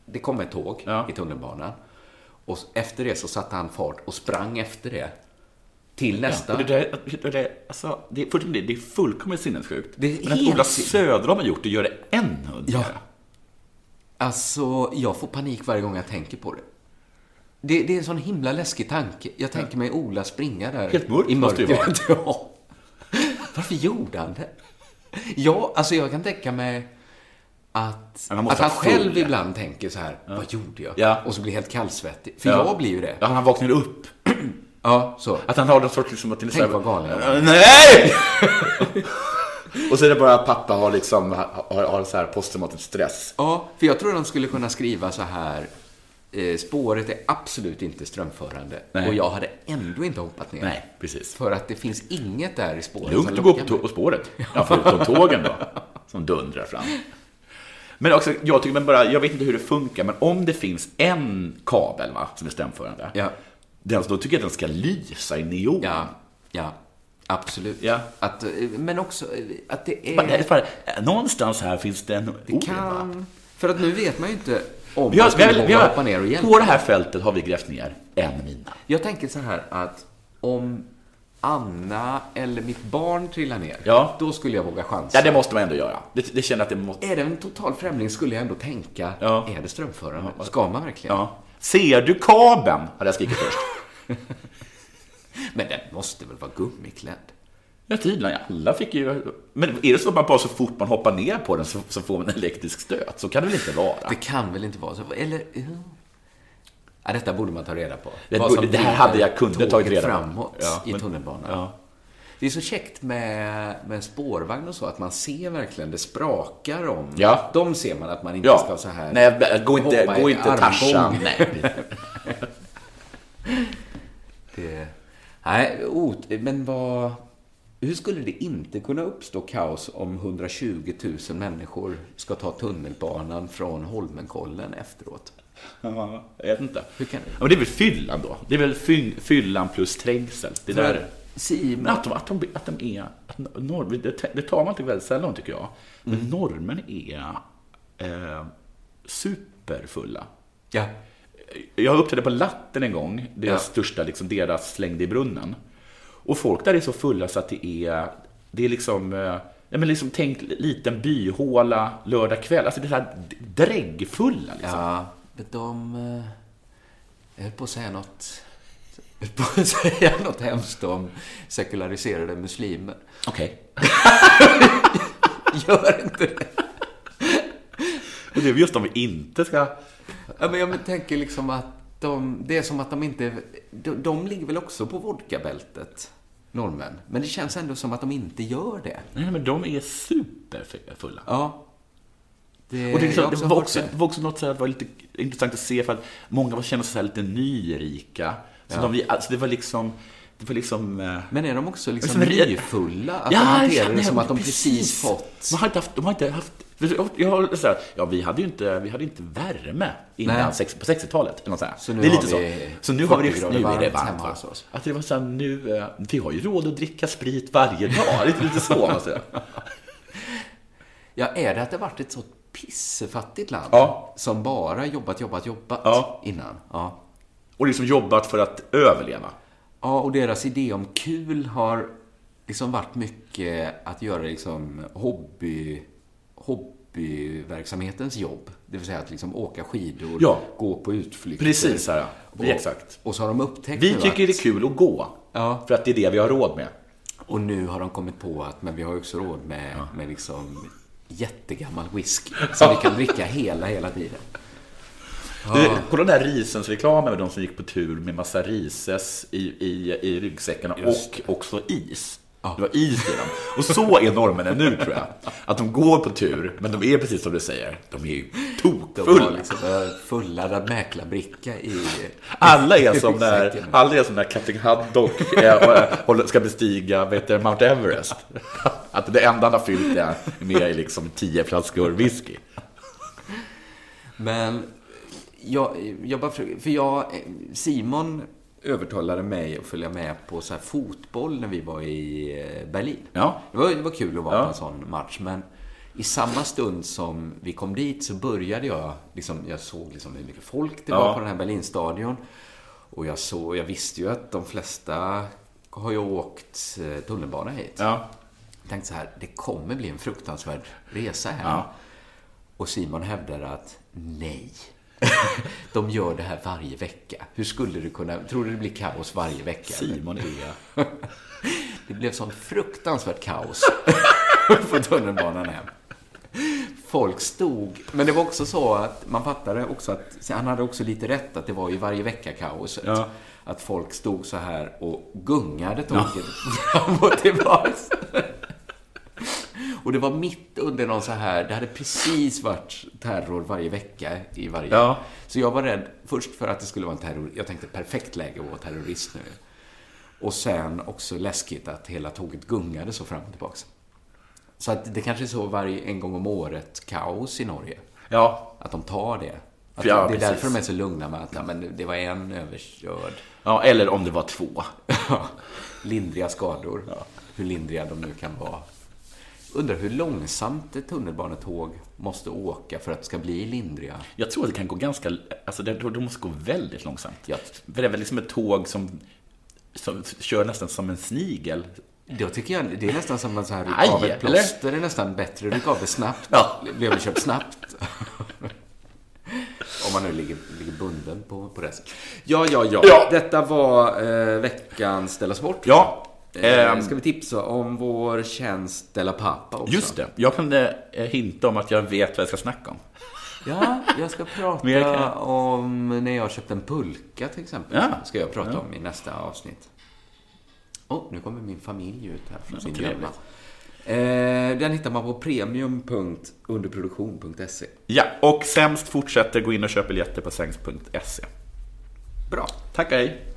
Det kom ett tåg Ja. i tunnelbanan. Och efter det så satte han fart och sprang efter det. Till nästa. Ja, det, där, det, där, alltså, det, är, fullkomligt- det är fullkomligt sinnessjukt. Det är Men att Ola Söderholm har gjort det gör det ännu underligare. Alltså, jag får panik varje gång jag tänker på det. Det, det är en sån himla läskig tanke. Jag tänker mig Ola springa där Helt mörkt i måste det mörkret. Ja. Varför gjorde han det? Ja, alltså jag kan tänka mig att, att han ha full, själv ja. ibland tänker så här, vad gjorde jag? Ja. Och så blir helt kallsvettig. För Ja. jag blir ju det. Ja, han vaknar upp. Ja, så. Att han har någon sorts liksom att så Tänk vad galen jag var. Nej! och så är det bara att pappa har liksom, har, har så här posttraumatisk stress. Ja, för jag tror de skulle kunna skriva så här, spåret är absolut inte strömförande. Nej. Och jag hade ändå inte hoppat ner. Nej, precis. För att det finns inget där i spåret Lugnt att gå på, på spåret. Ja, förutom tågen då, som dundrar fram. Men också, jag tycker men bara, jag vet inte hur det funkar, men om det finns en kabel va, som är strömförande, Ja. den, då tycker jag att den ska lysa i neon. Ja, ja. Absolut. Ja. Att, eh, men också eh, att det är... Bara- bara- Någonstans här finns det en det va? kan... För att nu vet man ju inte... Om Vi har, vi har, vi har, ner och hjälpa. på det här fältet har vi grävt ner en mina. Jag tänker så här att om Anna eller mitt barn trillar ner, Ja. då skulle jag våga chansa. Ja, det måste man ändå göra. Det, det känner att det måste... Är det en total främling skulle jag ändå tänka, Ja. är det strömförande? Ska man verkligen? Ja. Ser du kabeln? Hade jag skrikit först. Men den måste väl vara gummiklädd? Ja, tydligen. Alla fick ju... Men är det så att man bara så fort man hoppar ner på den så, så får man en elektrisk stöt? Så kan det väl inte vara? Det kan väl inte vara så? Eller... ja. Detta borde man ta reda på. Det borde- det här hade jag kunnat tagit reda på. framåt Ja, i men- tunnelbanan. Ja. Det är så käckt med, med spårvagn och så, att man ser verkligen, det sprakar om. Ja. De ser man att man inte Ja. ska så här... Nej, gå inte, gå i inte. Tarzan. Nej. Det, nej, men vad... Hur skulle det inte kunna uppstå kaos om 120 000 människor ska ta tunnelbanan från Holmenkollen efteråt? Ja, jag vet inte. Hur kan det? Ja, men det är väl fyllan då? Det är väl fy, fyllan plus trängsel. Det För där... Simon- att de, att de, att de är... Att norr, det, det tar man inte väldigt sällan, tycker jag. Men Mm. norrmän är eh, superfulla. Ja. Jag uppträdde på Latten en gång, deras Ja. största, liksom, deras slängde i brunnen. Och folk där är så fulla så att det är, det är liksom, eh, ja, men liksom tänk liten byhåla lördag kväll. Alltså det är så här dräggfulla liksom. Ja, men de... eh, Jag höll på att säga något... Jag höll på att säga något hemskt om sekulariserade muslimer. Okej. Gör inte det. Och det är just om vi inte ska... Ja, men jag tänker liksom att de, det är som att de inte... De, de ligger väl också på vodkabältet, norrmän. Men det känns ändå som att de inte gör det. Nej, men de är superfulla. Ja. Det, Och det, liksom, det, var också, det var också något det var lite intressant att se för att många kände sig lite nyrika. Så Ja. de, alltså det var liksom, var liksom... eh, Men är de också liksom nyfulla? Att Ja, de hanterar det som att de precis. fått... De har inte haft, de har inte haft jag har så här, ja, vi hade ju inte, vi hade inte värme innan sex, på 60-talet. Eller något så, det är lite så. Så nu har vi 40 det, nu är det varmt hemma hos oss. Att det var så här, nu, eh, vi har ju råd att dricka sprit varje dag. Lite, lite så, måste jag Ja, är det att det varit ett så pissefattigt land? Ja. Som bara jobbat, jobbat, jobbat Ja. innan? Ja. Och liksom jobbat för att överleva. Ja, och deras idé om kul har liksom varit mycket att göra liksom hobby, hobbyverksamhetens jobb. Det vill säga att liksom åka skidor, Ja. gå på utflykter. Precis, här, ja. Och, Exakt. Och så har de upptäckt Vi tycker att, det är kul att gå. Ja. För att det är det vi har råd med. Och nu har de kommit på att men vi har också råd med, med liksom jättegammal whisky. Som vi kan dricka hela, hela tiden. Du, Kolla den där risens-reklamen med de som gick på tur med massa rises i, i, i ryggsäckarna Just och också is. Det var is i dem. Och så är norrmännen nu, tror jag. Att de går på tur, men de är precis som du säger. De är ju tokfulla. liksom fulladdad mäklarbricka i... Alla är som när, alla är som när Captain Haddock eh, och, eh, ska bestiga vet du, Mount Everest. Att det enda han har fyllt är med liksom tio flaskor whisky. Men jag, jag bara för jag, Simon övertalade mig att följa med på så här fotboll när vi var i eh, Berlin. Ja. Det var, det var kul att vara Ja. på en sån match, men i samma stund som vi kom dit så började jag, liksom, jag såg liksom hur mycket folk det Ja. var på den här Berlinstadion. Och jag, såg, jag visste ju att de flesta har ju åkt eh, tunnelbana hit. Ja. Jag tänkte så här, det kommer bli en fruktansvärd resa hem. Ja. Och Simon hävdar att nej. De gör det här varje vecka. Hur skulle du kunna... Tror du det blir kaos varje vecka? Simon är... Det blev sån fruktansvärt kaos på tunnelbanan hem. Folk stod... Men det var också så att man fattade också att... Han hade också lite rätt att det var ju varje vecka kaoset. Ja. Att folk stod så här och gungade tåget fram och tillbaks. Och det var mitt under någon så här, det hade precis varit terror varje vecka i varje... Ja. Så jag var rädd först för att det skulle vara en terror... Jag tänkte perfekt läge att vara terrorist nu. Och sen också läskigt att hela tåget gungade så fram och tillbaks. Så att det kanske är så varje, en gång om året, kaos i Norge. Ja. Att de tar det. Att Ja, det är precis. därför de är så lugna med att ja, men det var en överkörd. ja, eller om det var två. lindriga skador. Hur lindriga de nu kan vara. Undrar hur långsamt ett tunnelbanetåg måste åka för att det ska bli lindriga? Jag tror att det kan gå ganska, alltså det, det måste gå väldigt långsamt. Ja. För det är väl liksom ett tåg som, som kör nästan som en snigel. Då tycker jag, det är nästan som att här, rycka av ett plåster är nästan bättre. Rycka av det snabbt. Ja. Blir överkörd snabbt. Om man nu ligger, ligger bunden på, på rälsen. Ja, ja, ja, ja. Detta var eh, veckans Ställa Sport. Ja. Eh, ska vi tipsa om vår tjänst Della Pappa också? Just det. Jag kunde eh, hinta om att jag vet vad jag ska snacka om. Ja, jag ska prata om när jag köpte en pulka till exempel. Ja. Ska jag prata ja. om i nästa avsnitt. Oh, nu kommer min familj ut här från sin gömma. Eh, den hittar man på premium.underproduktion.se. Ja, och sämst fortsätter gå in och köp biljetter på sängs.se. Bra. Tack, hej.